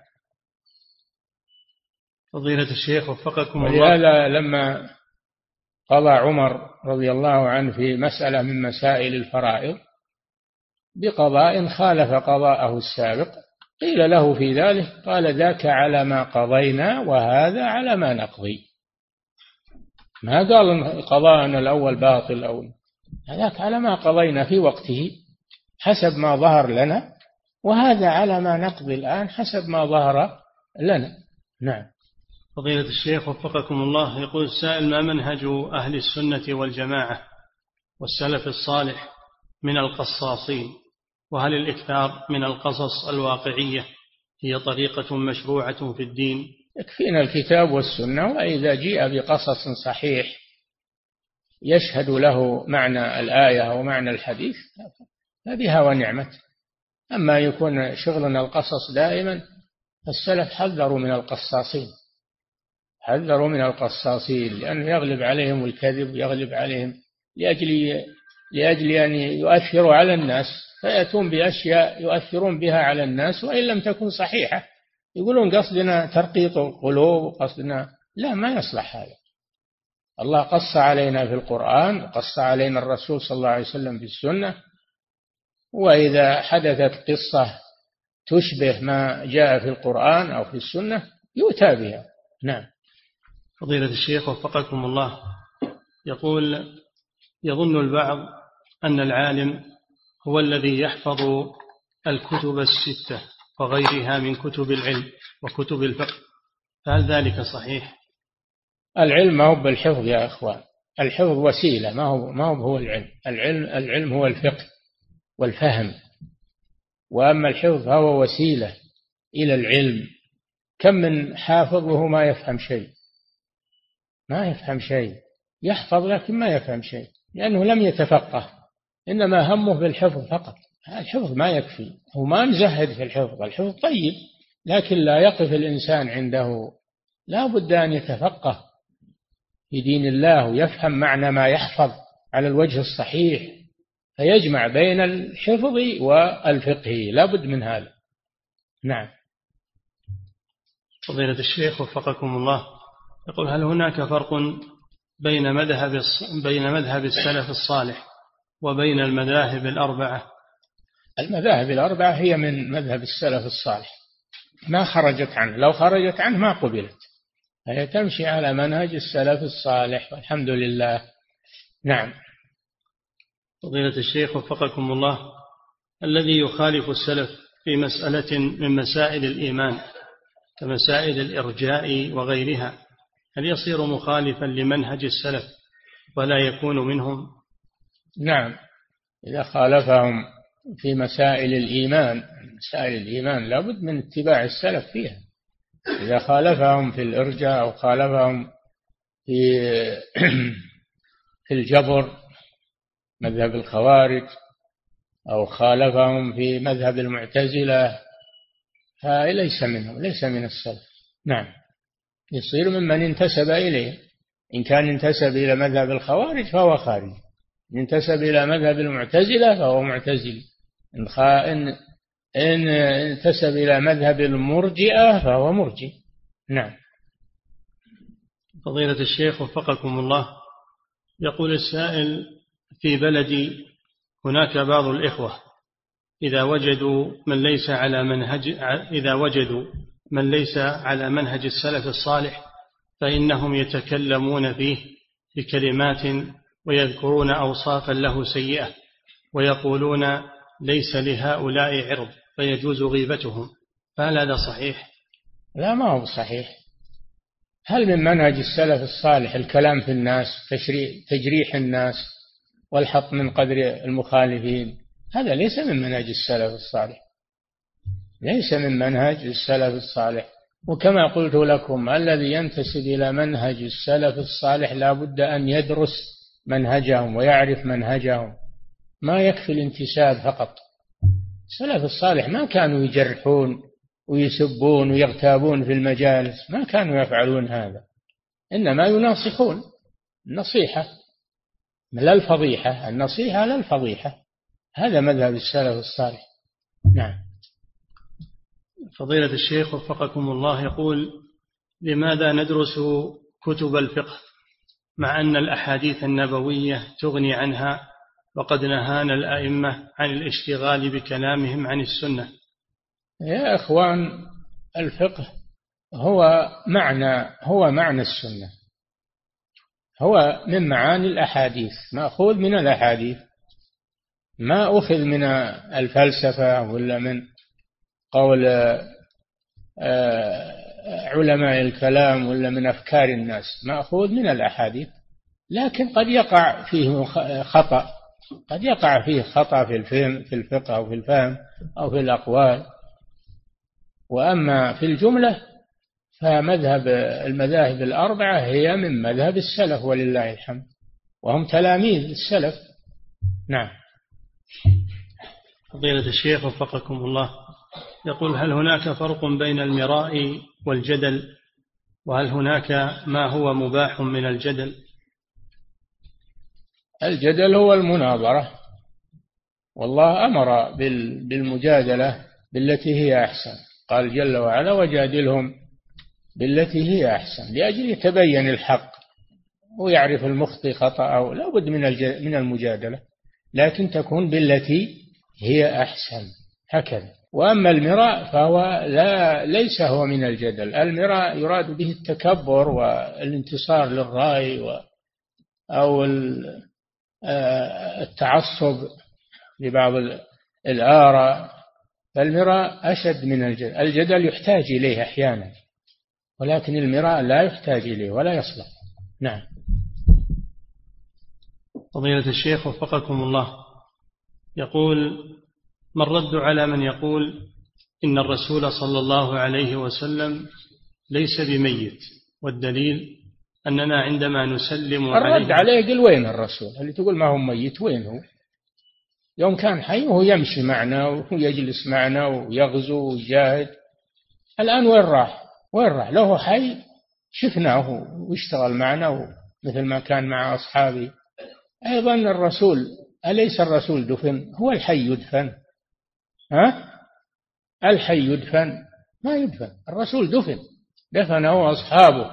فضيلة الشيخ وفقكم الله. لما قضى عمر رضي الله عنه في مسألة من مسائل الفرائض بقضاء خالف قضاءه السابق. قيل له في ذلك قال ذاك على ما قضينا وهذا على ما نقضي. ما قال قضاءنا الأول باطل أو هذاك على ما قضينا في وقته حسب ما ظهر لنا وهذا على ما نقضي الآن حسب ما ظهر لنا. نعم. فضيلة الشيخ وفقكم الله يقول السائل ما منهج أهل السنة والجماعة والسلف الصالح من القصاصين؟ وهل الإكثار من القصص الواقعية هي طريقة مشروعة في الدين؟ يكفينا الكتاب والسنة وإذا جيء بقصص صحيح يشهد له معنى الآية ومعنى الحديث فبها ونعمت أما يكون شغلنا القصص دائما السلف حذروا من القصاصين. حذروا من القصاصين لأنه يغلب عليهم الكذب يغلب عليهم لأجل لأجل أن يؤثروا على الناس فيأتون بأشياء يؤثرون بها على الناس وإن لم تكن صحيحة. يقولون قصدنا ترقيق القلوب قصدنا لا ما يصلح هذا. الله قص علينا في القرآن قص علينا الرسول صلى الله عليه وسلم في السنة. وإذا حدثت قصة تشبه ما جاء في القرآن أو في السنة يؤتى بها. نعم. فضيلة الشيخ وفقكم الله. يقول يظن البعض أن العالم هو الذي يحفظ الكتب الستة وغيرها من كتب العلم وكتب الفقه. فهل ذلك صحيح؟ العلم ما هو بالحفظ يا إخوان. الحفظ وسيلة ما هو ما هو العلم. العلم العلم هو الفقه والفهم. وأما الحفظ فهو وسيلة إلى العلم. كم من حافظ وهو ما يفهم شيء. ما يفهم شيء. يحفظ لكن ما يفهم شيء. لأنه لم يتفقه. إنما همه بالحفظ فقط. الحفظ ما يكفي. هو ما نزهد في الحفظ. الحفظ طيب. لكن لا يقف الإنسان عنده. لا بد أن يتفقه في دين الله ويفهم معنى ما يحفظ على الوجه الصحيح. فيجمع بين الحفظ والفقه. لا بد من هذا. نعم. فضيلة الشيخ وفقكم الله. يقول هل هناك فرق بين مذهب بين مذهب السلف الصالح وبين المذاهب الأربعة؟ المذاهب الأربعة هي من مذهب السلف الصالح. ما خرجت عنه. لو خرجت عنه ما قبلت. فهي تمشي على منهج السلف الصالح والحمد لله. نعم. فضيلة الشيخ وفقكم الله الذي يخالف السلف في مسألة من مسائل الإيمان كمسائل الإرجاء وغيرها هل يصير مخالفا لمنهج السلف ولا يكون منهم؟ نعم إذا خالفهم في مسائل الإيمان مسائل الإيمان لابد من اتباع السلف فيها. إذا خالفهم في الإرجاء أو خالفهم في في الجبر مذهب الخوارج أو خالفهم في مذهب المعتزلة فليس منهم ليس من السلف. نعم. يصير ممن انتسب إليه. إن كان انتسب إلى مذهب الخوارج فهو خارج. إن انتسب إلى مذهب المعتزلة فهو معتزلي إن, خا... إن... إن انتسب إلى مذهب المرجئة فهو مرجئ. نعم. فضيلة الشيخ وفقكم الله يقول السائل في بلدي هناك بعض الإخوة إذا وجدوا من ليس على منهج إذا وجدوا من ليس على منهج السلف الصالح فإنهم يتكلمون فيه بكلمات ويذكرون أوصافا له سيئة ويقولون ليس لهؤلاء عرض فيجوز غيبتهم. فهل هذا صحيح؟ لا ما هو صحيح. هل من منهج السلف الصالح الكلام في الناس تجريح الناس والحط من قدر المخالفين؟ هذا ليس من منهج السلف الصالح. ليس من منهج السلف الصالح. وكما قلت لكم الذي ينتسب إلى منهج السلف الصالح لا بد أن يدرس منهجهم ويعرف منهجهم. ما يكفي الانتساب فقط. السلف الصالح ما كانوا يجرحون ويسبون ويغتابون في المجالس ما كانوا يفعلون هذا. إنما يناصحون. النصيحة لا الفضيحة النصيحة لا الفضيحة. هذا مذهب السلف الصالح. نعم. فضيلة الشيخ وفقكم الله يقول لماذا ندرس كتب الفقه مع أن الأحاديث النبوية تغني عنها وقد نهانا الأئمة عن الاشتغال بكلامهم عن السنة؟ يا إخوان الفقه هو معنى هو معنى السنة. هو من معاني الأحاديث. مأخوذ من الأحاديث. ما أخذ من الفلسفة ولا من قول آه، علماء الكلام ولا من أفكار الناس مأخوذ من الأحاديث لكن قد يقع فيه خطأ قد يقع فيه خطأ في الفهم في الفقه أو في الفهم أو في الأقوال. وأما في الجملة فمذهب المذاهب الأربعة هي من مذهب السلف ولله الحمد وهم تلاميذ السلف. نعم. فضيلة الشيخ وفقكم الله. يقول هل هناك فرق بين المراء والجدل؟ وهل هناك ما هو مباح من الجدل؟ الجدل هو المناظرة والله أمر بالمجادلة بالتي هي أحسن. قال جل وعلا وجادلهم بالتي هي أحسن لأجل يتبين الحق ويعرف المخطئ خطأه. لا بد من من المجادلة لكن تكون بالتي هي أحسن. هكذا. وأما المراء فهو لا ليس هو من الجدل. المراء يراد به التكبر والانتصار للرأي و أو آه، التعصب لبعض الآراء. فالمراء أشد من الجدل. الجدل يحتاج إليه أحيانا ولكن المراء لا يحتاج إليه ولا يصلح. نعم. فضيلة الشيخ وفقكم الله. يقول ما الرد على من يقول إن الرسول صلى الله عليه وسلم ليس بميت والدليل أننا عندما نسلم الرد عليه قل وين الرسول؟ اللي تقول ما هو ميت وين هو؟ يوم كان حي وهو يمشي معنا ويجلس معنا ويغزو ويجاهد. الآن وين راح؟ وين راح؟ له حي شفناه واشتغل معنا مثل ما كان مع أصحابه أيضا الرسول أليس الرسول دفن؟ هو الحي يدفن. ها؟ الحي يدفن. ما يدفن. الرسول دفن. دفنه أصحابه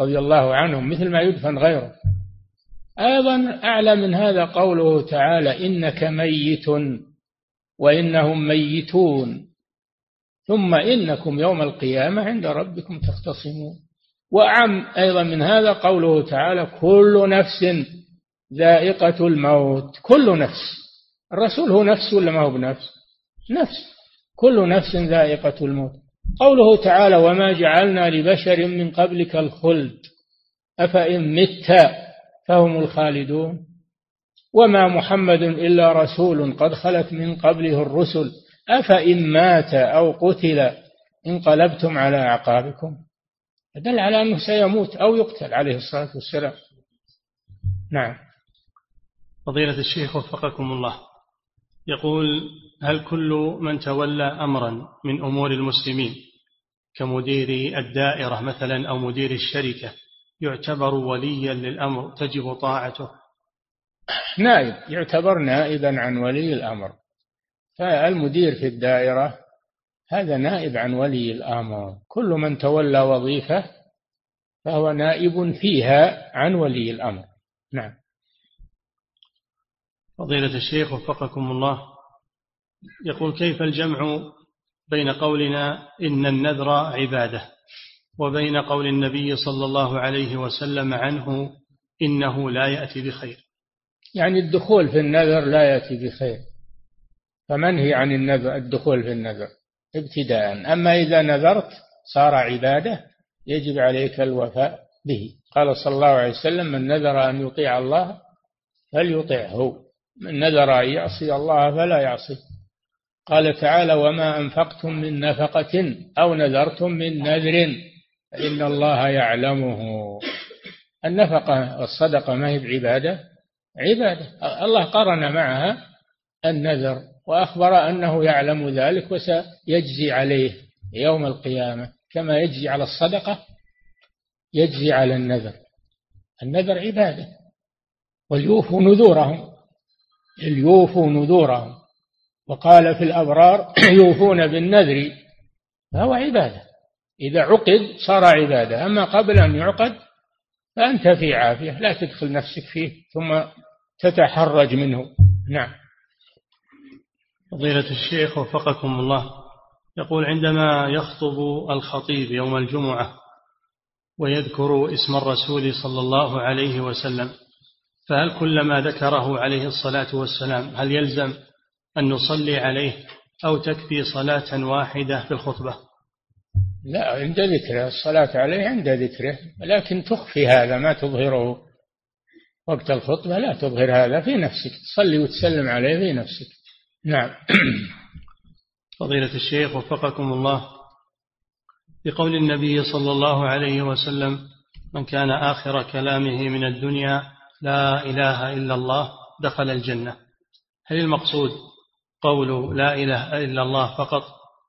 رضي الله عنهم مثل ما يدفن غيره. أيضا أعلى من هذا قوله تعالى إنك ميت وإنهم ميتون. ثم إنكم يوم القيامة عند ربكم تختصمون. وأعم أيضا من هذا قوله تعالى كل نفس ذائقة الموت. كل نفس. الرسول هو نفس ولا ما هو بنفس؟ نفس كل نفس ذائقة الموت. قوله تعالى وما جعلنا لبشر من قبلك الخلد أفإن مت فهم الخالدون. وما محمد إلا رسول قد خلت من قبله الرسل أفإن مات أو قتل انقلبتم على أعقابكم. دل على أنه سيموت أو يقتل عليه الصلاة والسلام. نعم. فضيلة الشيخ وفقكم الله. يقول هل كل من تولى أمرا من أمور المسلمين كمدير الدائرة مثلا أو مدير الشركة يعتبر وليا للأمر تجب طاعته؟ نائب يعتبر نائبا عن ولي الأمر. فالمدير في الدائرة هذا نائب عن ولي الأمر. كل من تولى وظيفة فهو نائب فيها عن ولي الأمر. نعم. فضيلة الشيخ وفقكم الله. يقول كيف الجمع بين قولنا إن النذر عبادة وبين قول النبي صلى الله عليه وسلم عنه إنه لا يأتي بخير؟ يعني الدخول في النذر لا يأتي بخير. فمنهي عن النذر الدخول في النذر؟ ابتداء. أما إذا نذرت صار عبادة يجب عليك الوفاء به. قال صلى الله عليه وسلم من نذر أن يطيع الله فليطعه. من نذر أن يعصي الله فلا يعصي قال تعالى وما أنفقتم من نفقة أو نذرتم من نذر فإن الله يعلمه. النفقة والصدقة ما هي بعبادة؟ عبادة. الله قرن معها النذر وأخبر أنه يعلم ذلك وسيجزي عليه يوم القيامة. كما يجزي على الصدقة يجزي على النذر. النذر عبادة. وليوفوا نذورهم. ليوفوا نذورهم. وقال في الأبرار يوفون بالنذر فهو عبادة. إذا عقد صار عبادة أما قبل أن يعقد فأنت في عافية لا تدخل نفسك فيه ثم تتحرج منه. نعم. فضيلة الشيخ وفقكم الله يقول عندما يخطب الخطيب يوم الجمعة ويذكر اسم الرسول صلى الله عليه وسلم فهل كلما ذكره عليه الصلاة والسلام هل يلزم أن نصلي عليه أو تكفي صلاة واحدة في الخطبة. لا عند ذكره. الصلاة عليه عند ذكره لكن تخفي هذا ما تظهره وقت الخطبة. لا تظهر هذا في نفسك. تصلي وتسلم عليه في نفسك. نعم. فضيلة الشيخ وفقكم الله. بقول النبي صلى الله عليه وسلم من كان آخر كلامه من الدنيا لا إله إلا الله دخل الجنة. هل المقصود قول لا إله إلا الله فقط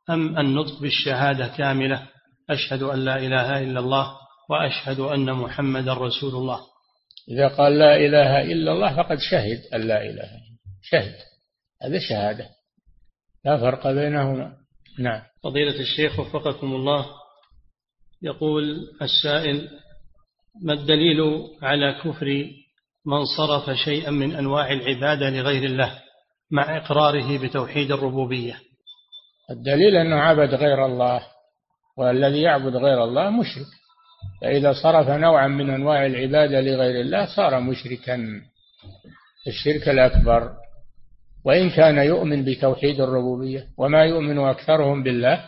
أم النطق بالشهادة كاملة؟ أشهد أن لا إله إلا الله وأشهد أن محمدا رسول الله. إذا قال لا إله إلا الله فقد شهد أن لا إله شهد. هذا شهادة. لا فرق بينهما. نعم. فضيلة الشيخ وفقكم الله يقول السائل ما الدليل على كفر من صرف شيئا من أنواع العبادة لغير الله؟ مع إقراره بتوحيد الربوبية. الدليل أنه عبد غير الله والذي يعبد غير الله مشرك. فإذا صرف نوعا من أنواع العبادة لغير الله صار مشركا. الشرك الأكبر. وإن كان يؤمن بتوحيد الربوبية وما يؤمن أكثرهم بالله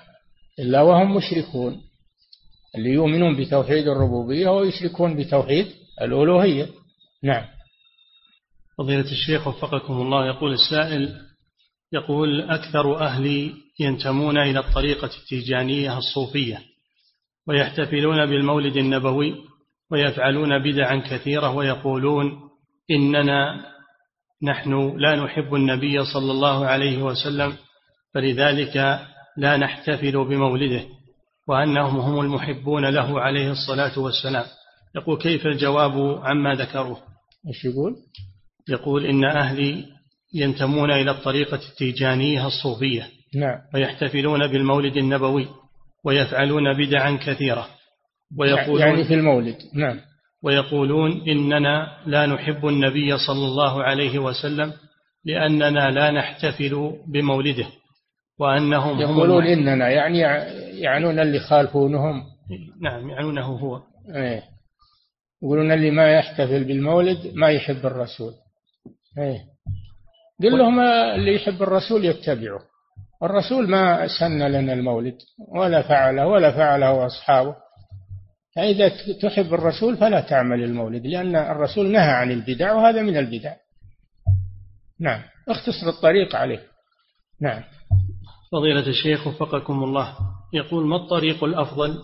إلا وهم مشركون. اللي يؤمنون بتوحيد الربوبية ويشركون بتوحيد الألوهية. نعم. فضيلة الشيخ وفقكم الله. يقول السائل يقول أكثر أهلي ينتمون إلى الطريقة التيجانية الصوفية ويحتفلون بالمولد النبوي ويفعلون بدعا كثيرة ويقولون إننا نحن لا نحب النبي صلى الله عليه وسلم فلذلك لا نحتفل بمولده وأنهم هم المحبون له عليه الصلاة والسلام. يقول كيف الجواب عما ذكروه؟ إيش يقول؟ يقول إن أهلي ينتمون إلى الطريقة التيجانية الصوفية نعم. ويحتفلون بالمولد النبوي ويفعلون بدعا كثيرة ويقولون يعني في المولد. نعم. ويقولون إننا لا نحب النبي صلى الله عليه وسلم لأننا لا نحتفل بمولده وأنهم يقولون إننا يعني يعنون اللي خالفونهم نعم يعنونه هو. إيه. يقولون اللي ما يحتفل بالمولد ما يحب الرسول. إيه. قل لهم اللي يحب الرسول يتبعه. الرسول ما سن لنا المولد ولا فعله ولا فعله أصحابه. فإذا تحب الرسول فلا تعمل المولد لأن الرسول نهى عن البدع وهذا من البدع. نعم. اختصر الطريق عليه. نعم. فضيلة الشيخ وفقكم الله. يقول ما الطريق الأفضل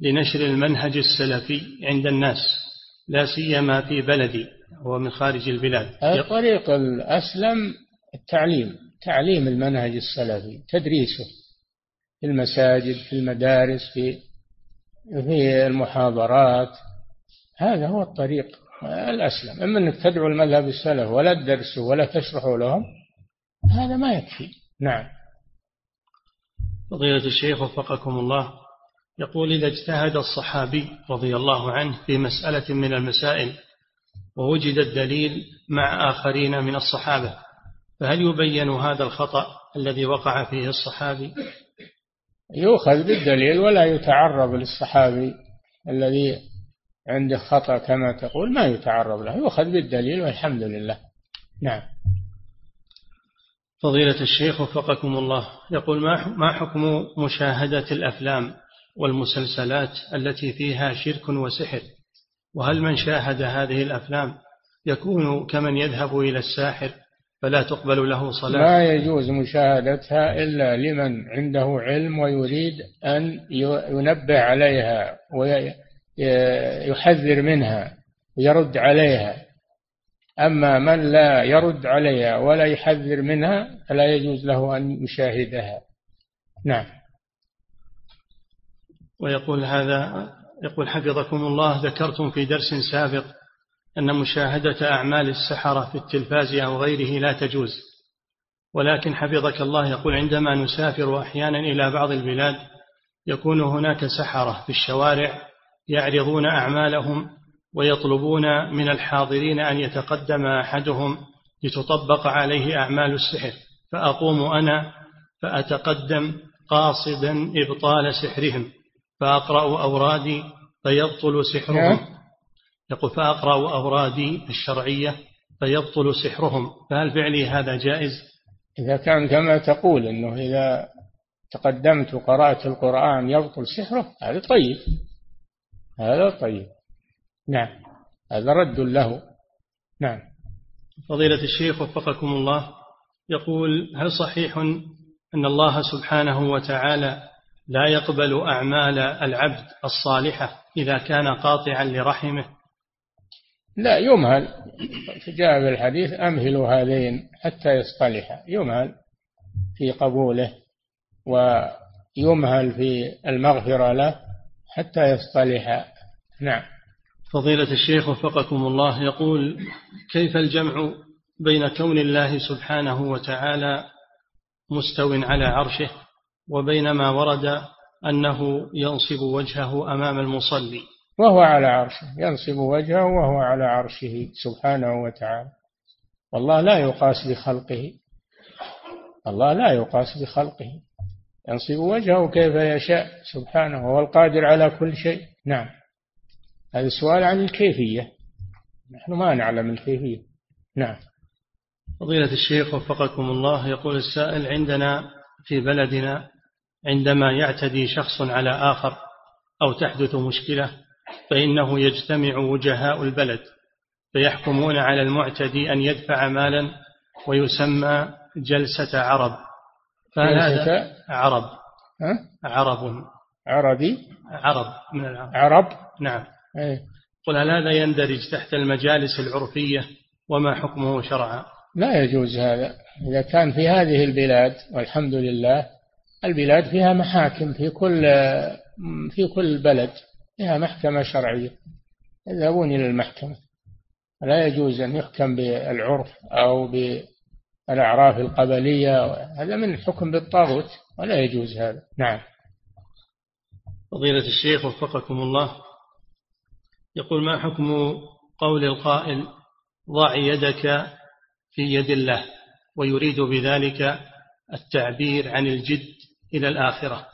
لنشر المنهج السلفي عند الناس؟ لا سيما في بلدي ومن خارج البلاد. الطريق الأسلم التعليم تعليم المنهج السلفي تدريسه في المساجد في المدارس في في المحاضرات. هذا هو الطريق الأسلم. أما أنك تدعو المذهب السلف ولا تدرسه ولا تشرحه لهم هذا ما يكفي. نعم. فضيلة الشيخ وفقكم الله. يقول إذا اجتهد الصحابي رضي الله عنه في مسألة من المسائل ووجد الدليل مع آخرين من الصحابة فهل يبين هذا الخطأ الذي وقع فيه الصحابي؟ يؤخذ بالدليل ولا يتعرض للصحابي الذي عنده خطأ كما تقول ما يتعرض له يؤخذ بالدليل والحمد لله. نعم. فضيلة الشيخ وفقكم الله يقول ما حكم مشاهدة الأفلام؟ والمسلسلات التي فيها شرك وسحر. وهل من شاهد هذه الأفلام يكون كمن يذهب إلى الساحر فلا تقبل له صلاة؟ لا يجوز مشاهدتها إلا لمن عنده علم ويريد أن ينبه عليها ويحذر منها ويرد عليها. أما من لا يرد عليها ولا يحذر منها فلا يجوز له أن يشاهدها. نعم. ويقول هذا يقول حفظكم الله ذكرتم في درس سابق أن مشاهدة أعمال السحرة في التلفاز أو غيره لا تجوز. ولكن حفظك الله يقول عندما نسافر أحيانا إلى بعض البلاد يكون هناك سحرة في الشوارع يعرضون أعمالهم ويطلبون من الحاضرين أن يتقدم أحدهم لتطبق عليه أعمال السحر. فأقوم أنا فأتقدم قاصدا إبطال سحرهم. فأقرأ أورادي فيبطل سحرهم. يقول فأقرأ أورادي الشرعية فيبطل سحرهم. فهل فعلي هذا جائز؟ إذا كان كما تقول أنه إذا تقدمت وقرأت القرآن يبطل سحره هذا طيب. هذا طيب. نعم. هذا رد له. نعم. فضيلة الشيخ وفقكم الله يقول هل صحيح أن الله سبحانه وتعالى لا يقبل أعمال العبد الصالحة إذا كان قاطعا لرحمه. لا يمهل. جاء في الحديث أمهلوا هذين حتى يصطلحا. يمهل في قبوله ويمهل في المغفرة له حتى يصطلحا. نعم. فضيلة الشيخ وفقكم الله يقول كيف الجمع بين كون الله سبحانه وتعالى مستو على عرشه؟ وبين ما ورد أنه ينصب وجهه أمام المصلي. وهو على عرشه ينصب وجهه وهو على عرشه سبحانه وتعالى. والله لا يقاس بخلقه. الله لا يقاس بخلقه. ينصب وجهه كيف يشاء سبحانه هو القادر على كل شيء. نعم. هذا السؤال عن الكيفية. نحن ما نعلم الكيفية. نعم. فضيلة الشيخ وفقكم الله يقول السائل عندنا في بلدنا عندما يعتدي شخص على آخر أو تحدث مشكلة فإنه يجتمع وجهاء البلد فيحكمون على المعتدي أن يدفع مالا ويسمى جلسة عرب. فهذا عرب. ها؟ عرب. عربي؟ عرب من العرب. عرب؟ نعم. أيه. قل هل هذا يندرج تحت المجالس العرفية وما حكمه شرعا؟ لا يجوز هذا. إذا كان في هذه البلاد والحمد لله البلاد فيها محاكم في كل في كل بلد فيها محكمة شرعية. يذهبون إلى المحكمة. لا يجوز أن يحكم بالعرف أو بالأعراف القبلية. هذا من حكم بالطاغوت ولا يجوز هذا. نعم. فضيلة الشيخ وفقكم الله. يقول ما حكم قول القائل ضع يدك في يد الله ويريد بذلك التعبير عن الجد. إلى الآخرة.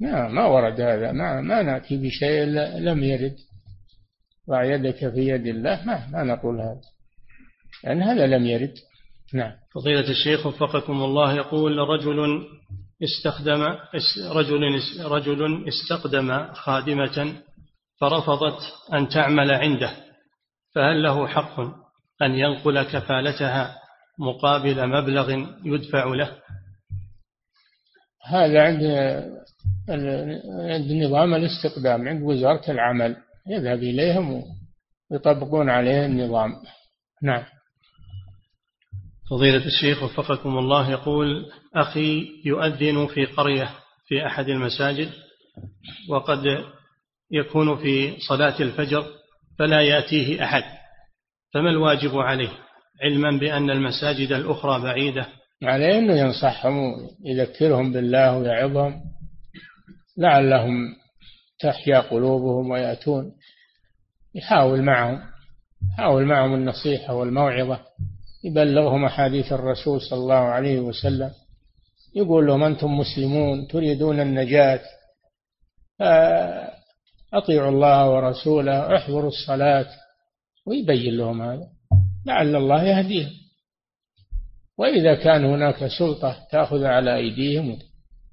لا ما ورد هذا. ما, ما نأتي بشيء لم يرد. ضع يدك في يد الله ما, ما نقول هذا. لأن هذا لم يرد. نعم. فضيلة الشيخ وفقكم الله يقول رجل استخدم رجل رجل استخدم خادمة فرفضت أن تعمل عنده فهل له حق أن ينقل كفالتها مقابل مبلغ يدفع له؟ هذا عند عند نظام الاستقدام عند وزارة العمل. يذهب إليهم ويطبقون عليه النظام. نعم. فضيلة الشيخ وفقكم الله يقول أخي يؤذن في قرية في أحد المساجد وقد يكون في صلاة الفجر فلا يأتيه أحد فما الواجب عليه؟ علما بأن المساجد الأخرى بعيدة عليه أنه ينصحهم ويذكرهم بالله ويعظهم لعلهم تحيا قلوبهم ويأتون. يحاول معهم يحاول معهم النصيحة والموعظة يبلغهم أحاديث الرسول صلى الله عليه وسلم. يقول لهم أنتم مسلمون تريدون النجاة أطيعوا الله ورسوله احضروا الصلاة ويبين لهم هذا. لعل الله يهديهم. وإذا كان هناك سلطة تأخذ على أيديهم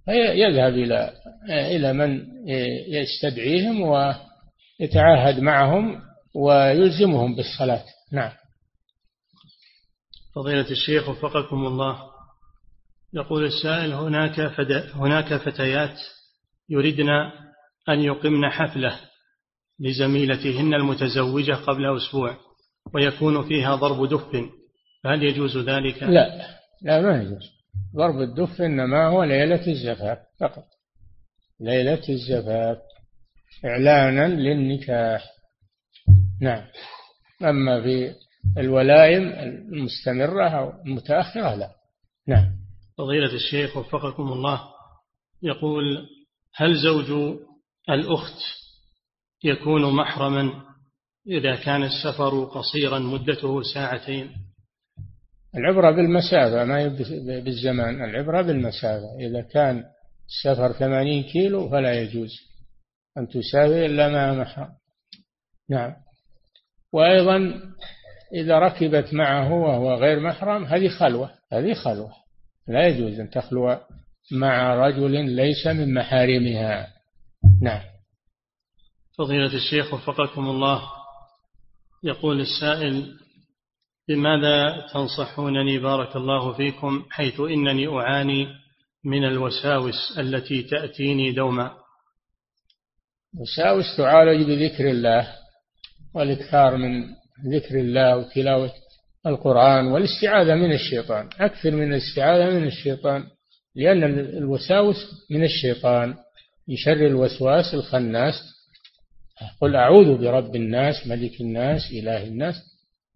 يذهب إلى إلى من يستدعيهم ويتعاهد معهم ويلزمهم بالصلاة. نعم. فضيلة الشيخ وفقكم الله. يقول السائل هناك هناك فتيات يردن أن يقمن حفلة لزميلتهن المتزوجة قبل أسبوع ويكون فيها ضرب دف. فهل يجوز ذلك؟ لا لا ما يجوز. ضرب الدف إنما هو ليلة الزفاف فقط. ليلة الزفاف إعلانا للنكاح. نعم. أما في الولائم المستمرة أو المتأخرة لا. نعم. فضيلة الشيخ وفقكم الله يقول هل زوج الأخت يكون محرما إذا كان السفر قصيرا مدته ساعتين؟ العبرة بالمسافة ما بالزمان. العبرة بالمسافة. إذا كان السفر ثمانين كيلو فلا يجوز أن تسافر إلا مع محرم نعم. وأيضا إذا ركبت معه وهو غير محرم هذه خلوة. هذه خلوة. لا يجوز أن تخلو مع رجل ليس من محارمها. نعم. فضيلة الشيخ وفقكم الله. يقول السائل بماذا تنصحونني بارك الله فيكم حيث إنني أعاني من الوساوس التي تأتيني دوما؟ وساوس تعالج بذكر الله والإكثار من ذكر الله وتلاوة القرآن والاستعاذة من الشيطان أكثر من الاستعاذة من الشيطان لأن الوساوس من الشيطان من شر الوسواس الخناس قل أعوذ برب الناس ملك الناس إله الناس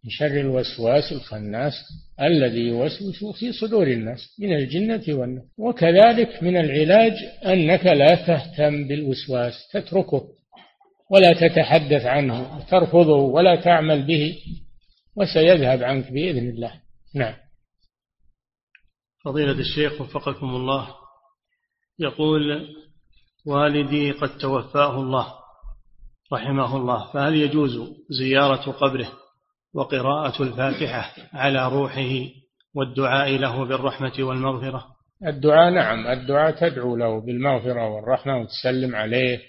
من شر الوسواس الخناس الذي يوسوس في صدور الناس من الجنة والناس وكذلك من العلاج أنك لا تهتم بالوسواس تتركه ولا تتحدث عنه ترفضه ولا تعمل به وسيذهب عنك بإذن الله. نعم. فضيلة الشيخ وفقكم الله. يقول والدي قد توفاه الله رحمه الله فهل يجوز زيارة قبره؟ وقراءة الفاتحة على روحه والدعاء له بالرحمة والمغفرة. الدعاء نعم الدعاء تدعو له بالمغفرة والرحمة وتسلم عليه.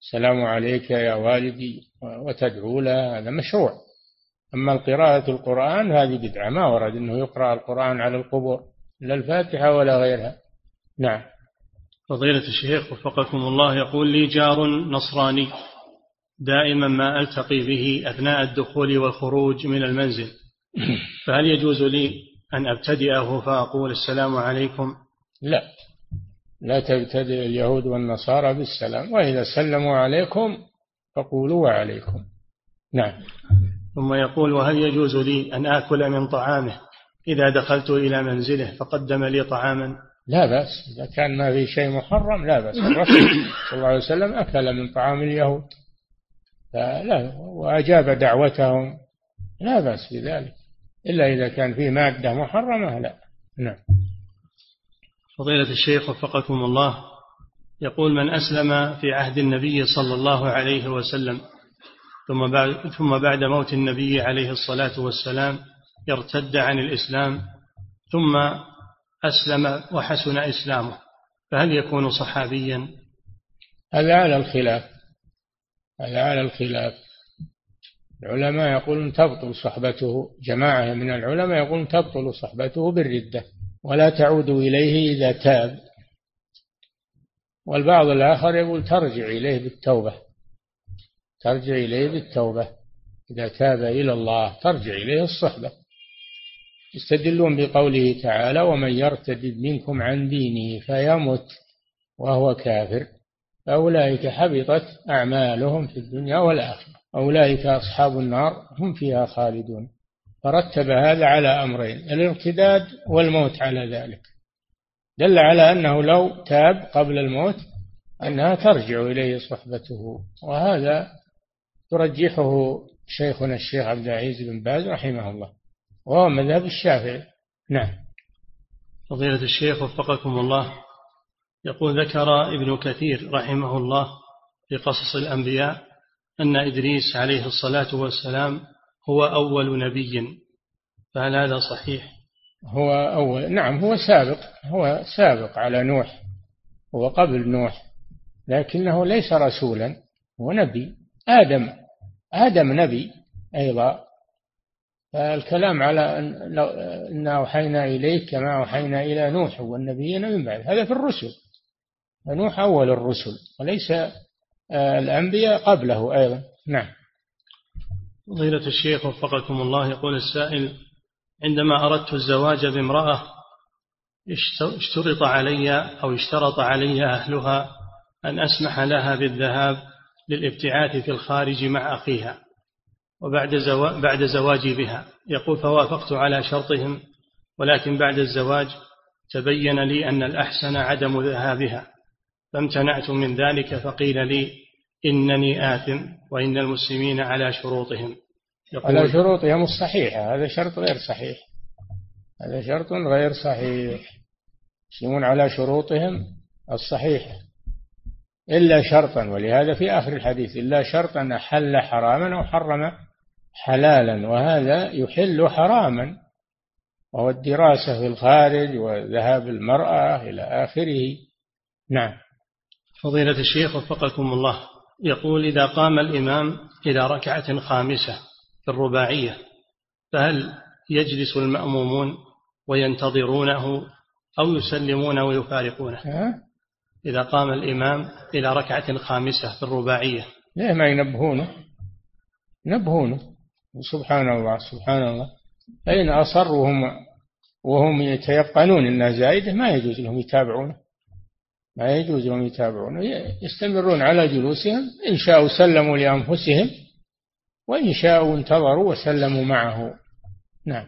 السلام عليك يا والدي وتدعو له هذا مشروع. أما قراءة القرآن هذه بدعة ما ورد أنه يقرأ القرآن على القبور لا الفاتحة ولا غيرها. نعم. فضيلة الشيخ وفقكم الله يقول لي جار نصراني. دائما ما ألتقي به أثناء الدخول والخروج من المنزل. فهل يجوز لي أن أبتدئه فأقول السلام عليكم؟ لا. لا تبتدئ اليهود والنصارى بالسلام. وإذا سلموا عليكم فقولوا وعليكم. نعم. ثم يقول وهل يجوز لي أن آكل من طعامه؟ إذا دخلت إلى منزله فقدم لي طعاما؟ لا بأس. إذا كان ما في شيء محرم لا بأس. الرسول صلى الله عليه وسلم أكل من طعام اليهود. لا وأجاب دعوتهم. لا بأس بذلك. إلا إذا كان فيه مادة محرمة لا. نعم. فضيلة الشيخ وفقكم الله. يقول من أسلم في عهد النبي صلى الله عليه وسلم ثم بعد, ثم بعد موت النبي عليه الصلاة والسلام ارتد عن الإسلام ثم أسلم وحسن إسلامه فهل يكون صحابيا؟ هذا على الخلاف. هذا على الخلاف. العلماء يقولون تبطل صحبته جماعة من العلماء يقولون تبطل صحبته بالردة ولا تعود إليه إذا تاب. والبعض الآخر يقول ترجع إليه بالتوبة ترجع إليه بالتوبة. إذا تاب إلى الله ترجع إليه الصحبة. يستدلون بقوله تعالى ومن يرتد منكم عن دينه فيمت وهو كافر. فأولئك حبطت أعمالهم في الدنيا والآخرة. أولئك أصحاب النار هم فيها خالدون. فرتب هذا على أمرين الارتداد والموت على ذلك. دل على أنه لو تاب قبل الموت أنها ترجع إليه صحبته. وهذا ترجحه شيخنا الشيخ عبد العزيز بن باز رحمه الله وهو مذهب الشافعي. نعم. فضيلة الشيخ وفقكم الله. يقول ذكر ابن كثير رحمه الله في قصص الأنبياء أن إدريس عليه الصلاة والسلام هو أول نبي. فهل هذا صحيح؟ هو أول نعم هو سابق هو سابق على نوح هو قبل نوح لكنه ليس رسولا هو نبي. آدم آدم نبي أيضا. فالكلام على أن أوحينا إليك كما أوحينا إلى نوح والنبيين من بعد هذا في الرسل. فنوح أول الرسل وليس آه، الأنبياء قبله أيضا. نعم. فضيلة الشيخ وفقكم الله يقول السائل عندما أردت الزواج بامرأة اشترط علي أو اشترط علي أهلها أن أسمح لها بالذهاب للابتعاث في الخارج مع أخيها وبعد زواج بعد زواجي بها. يقول فوافقت على شرطهم ولكن بعد الزواج تبين لي أن الأحسن عدم ذهابها. فامتنعت من ذلك فقيل لي إنني آثم وإن المسلمين على شروطهم. على شروطهم الصحيحة هذا شرط غير صحيح. هذا شرط غير صحيح. يسلمون على شروطهم الصحيحة. إلا شرطا ولهذا في آخر الحديث إلا شرطا أحل حراما أو حرم حلالا وهذا يحل حراما. وهو الدراسة في الخارج وذهاب المرأة إلى آخره. نعم. فضيلة الشيخ وفقكم الله. يقول إذا قام الإمام إلى ركعة خامسة في الرباعية فهل يجلس المأمومون وينتظرونه أو يسلمون ويفارقونه؟ إذا قام الإمام إلى ركعة خامسة في الرباعية. ليه ما ينبهونه؟ ينبهونه. سبحان الله سبحان الله. فإن أصر وهم وهم يتيقنون أنها زائدة ما يجوز لهم يتابعونه. ما يجوز لهم يتابعونه يستمرون على جلوسهم إن شاءوا سلموا لأنفسهم وإن شاءوا انتظروا وسلموا معه. نعم.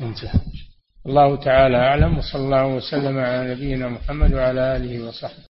انتهى. الله تعالى أعلم وصلى الله وسلم على نبينا محمد وعلى آله وصحبه.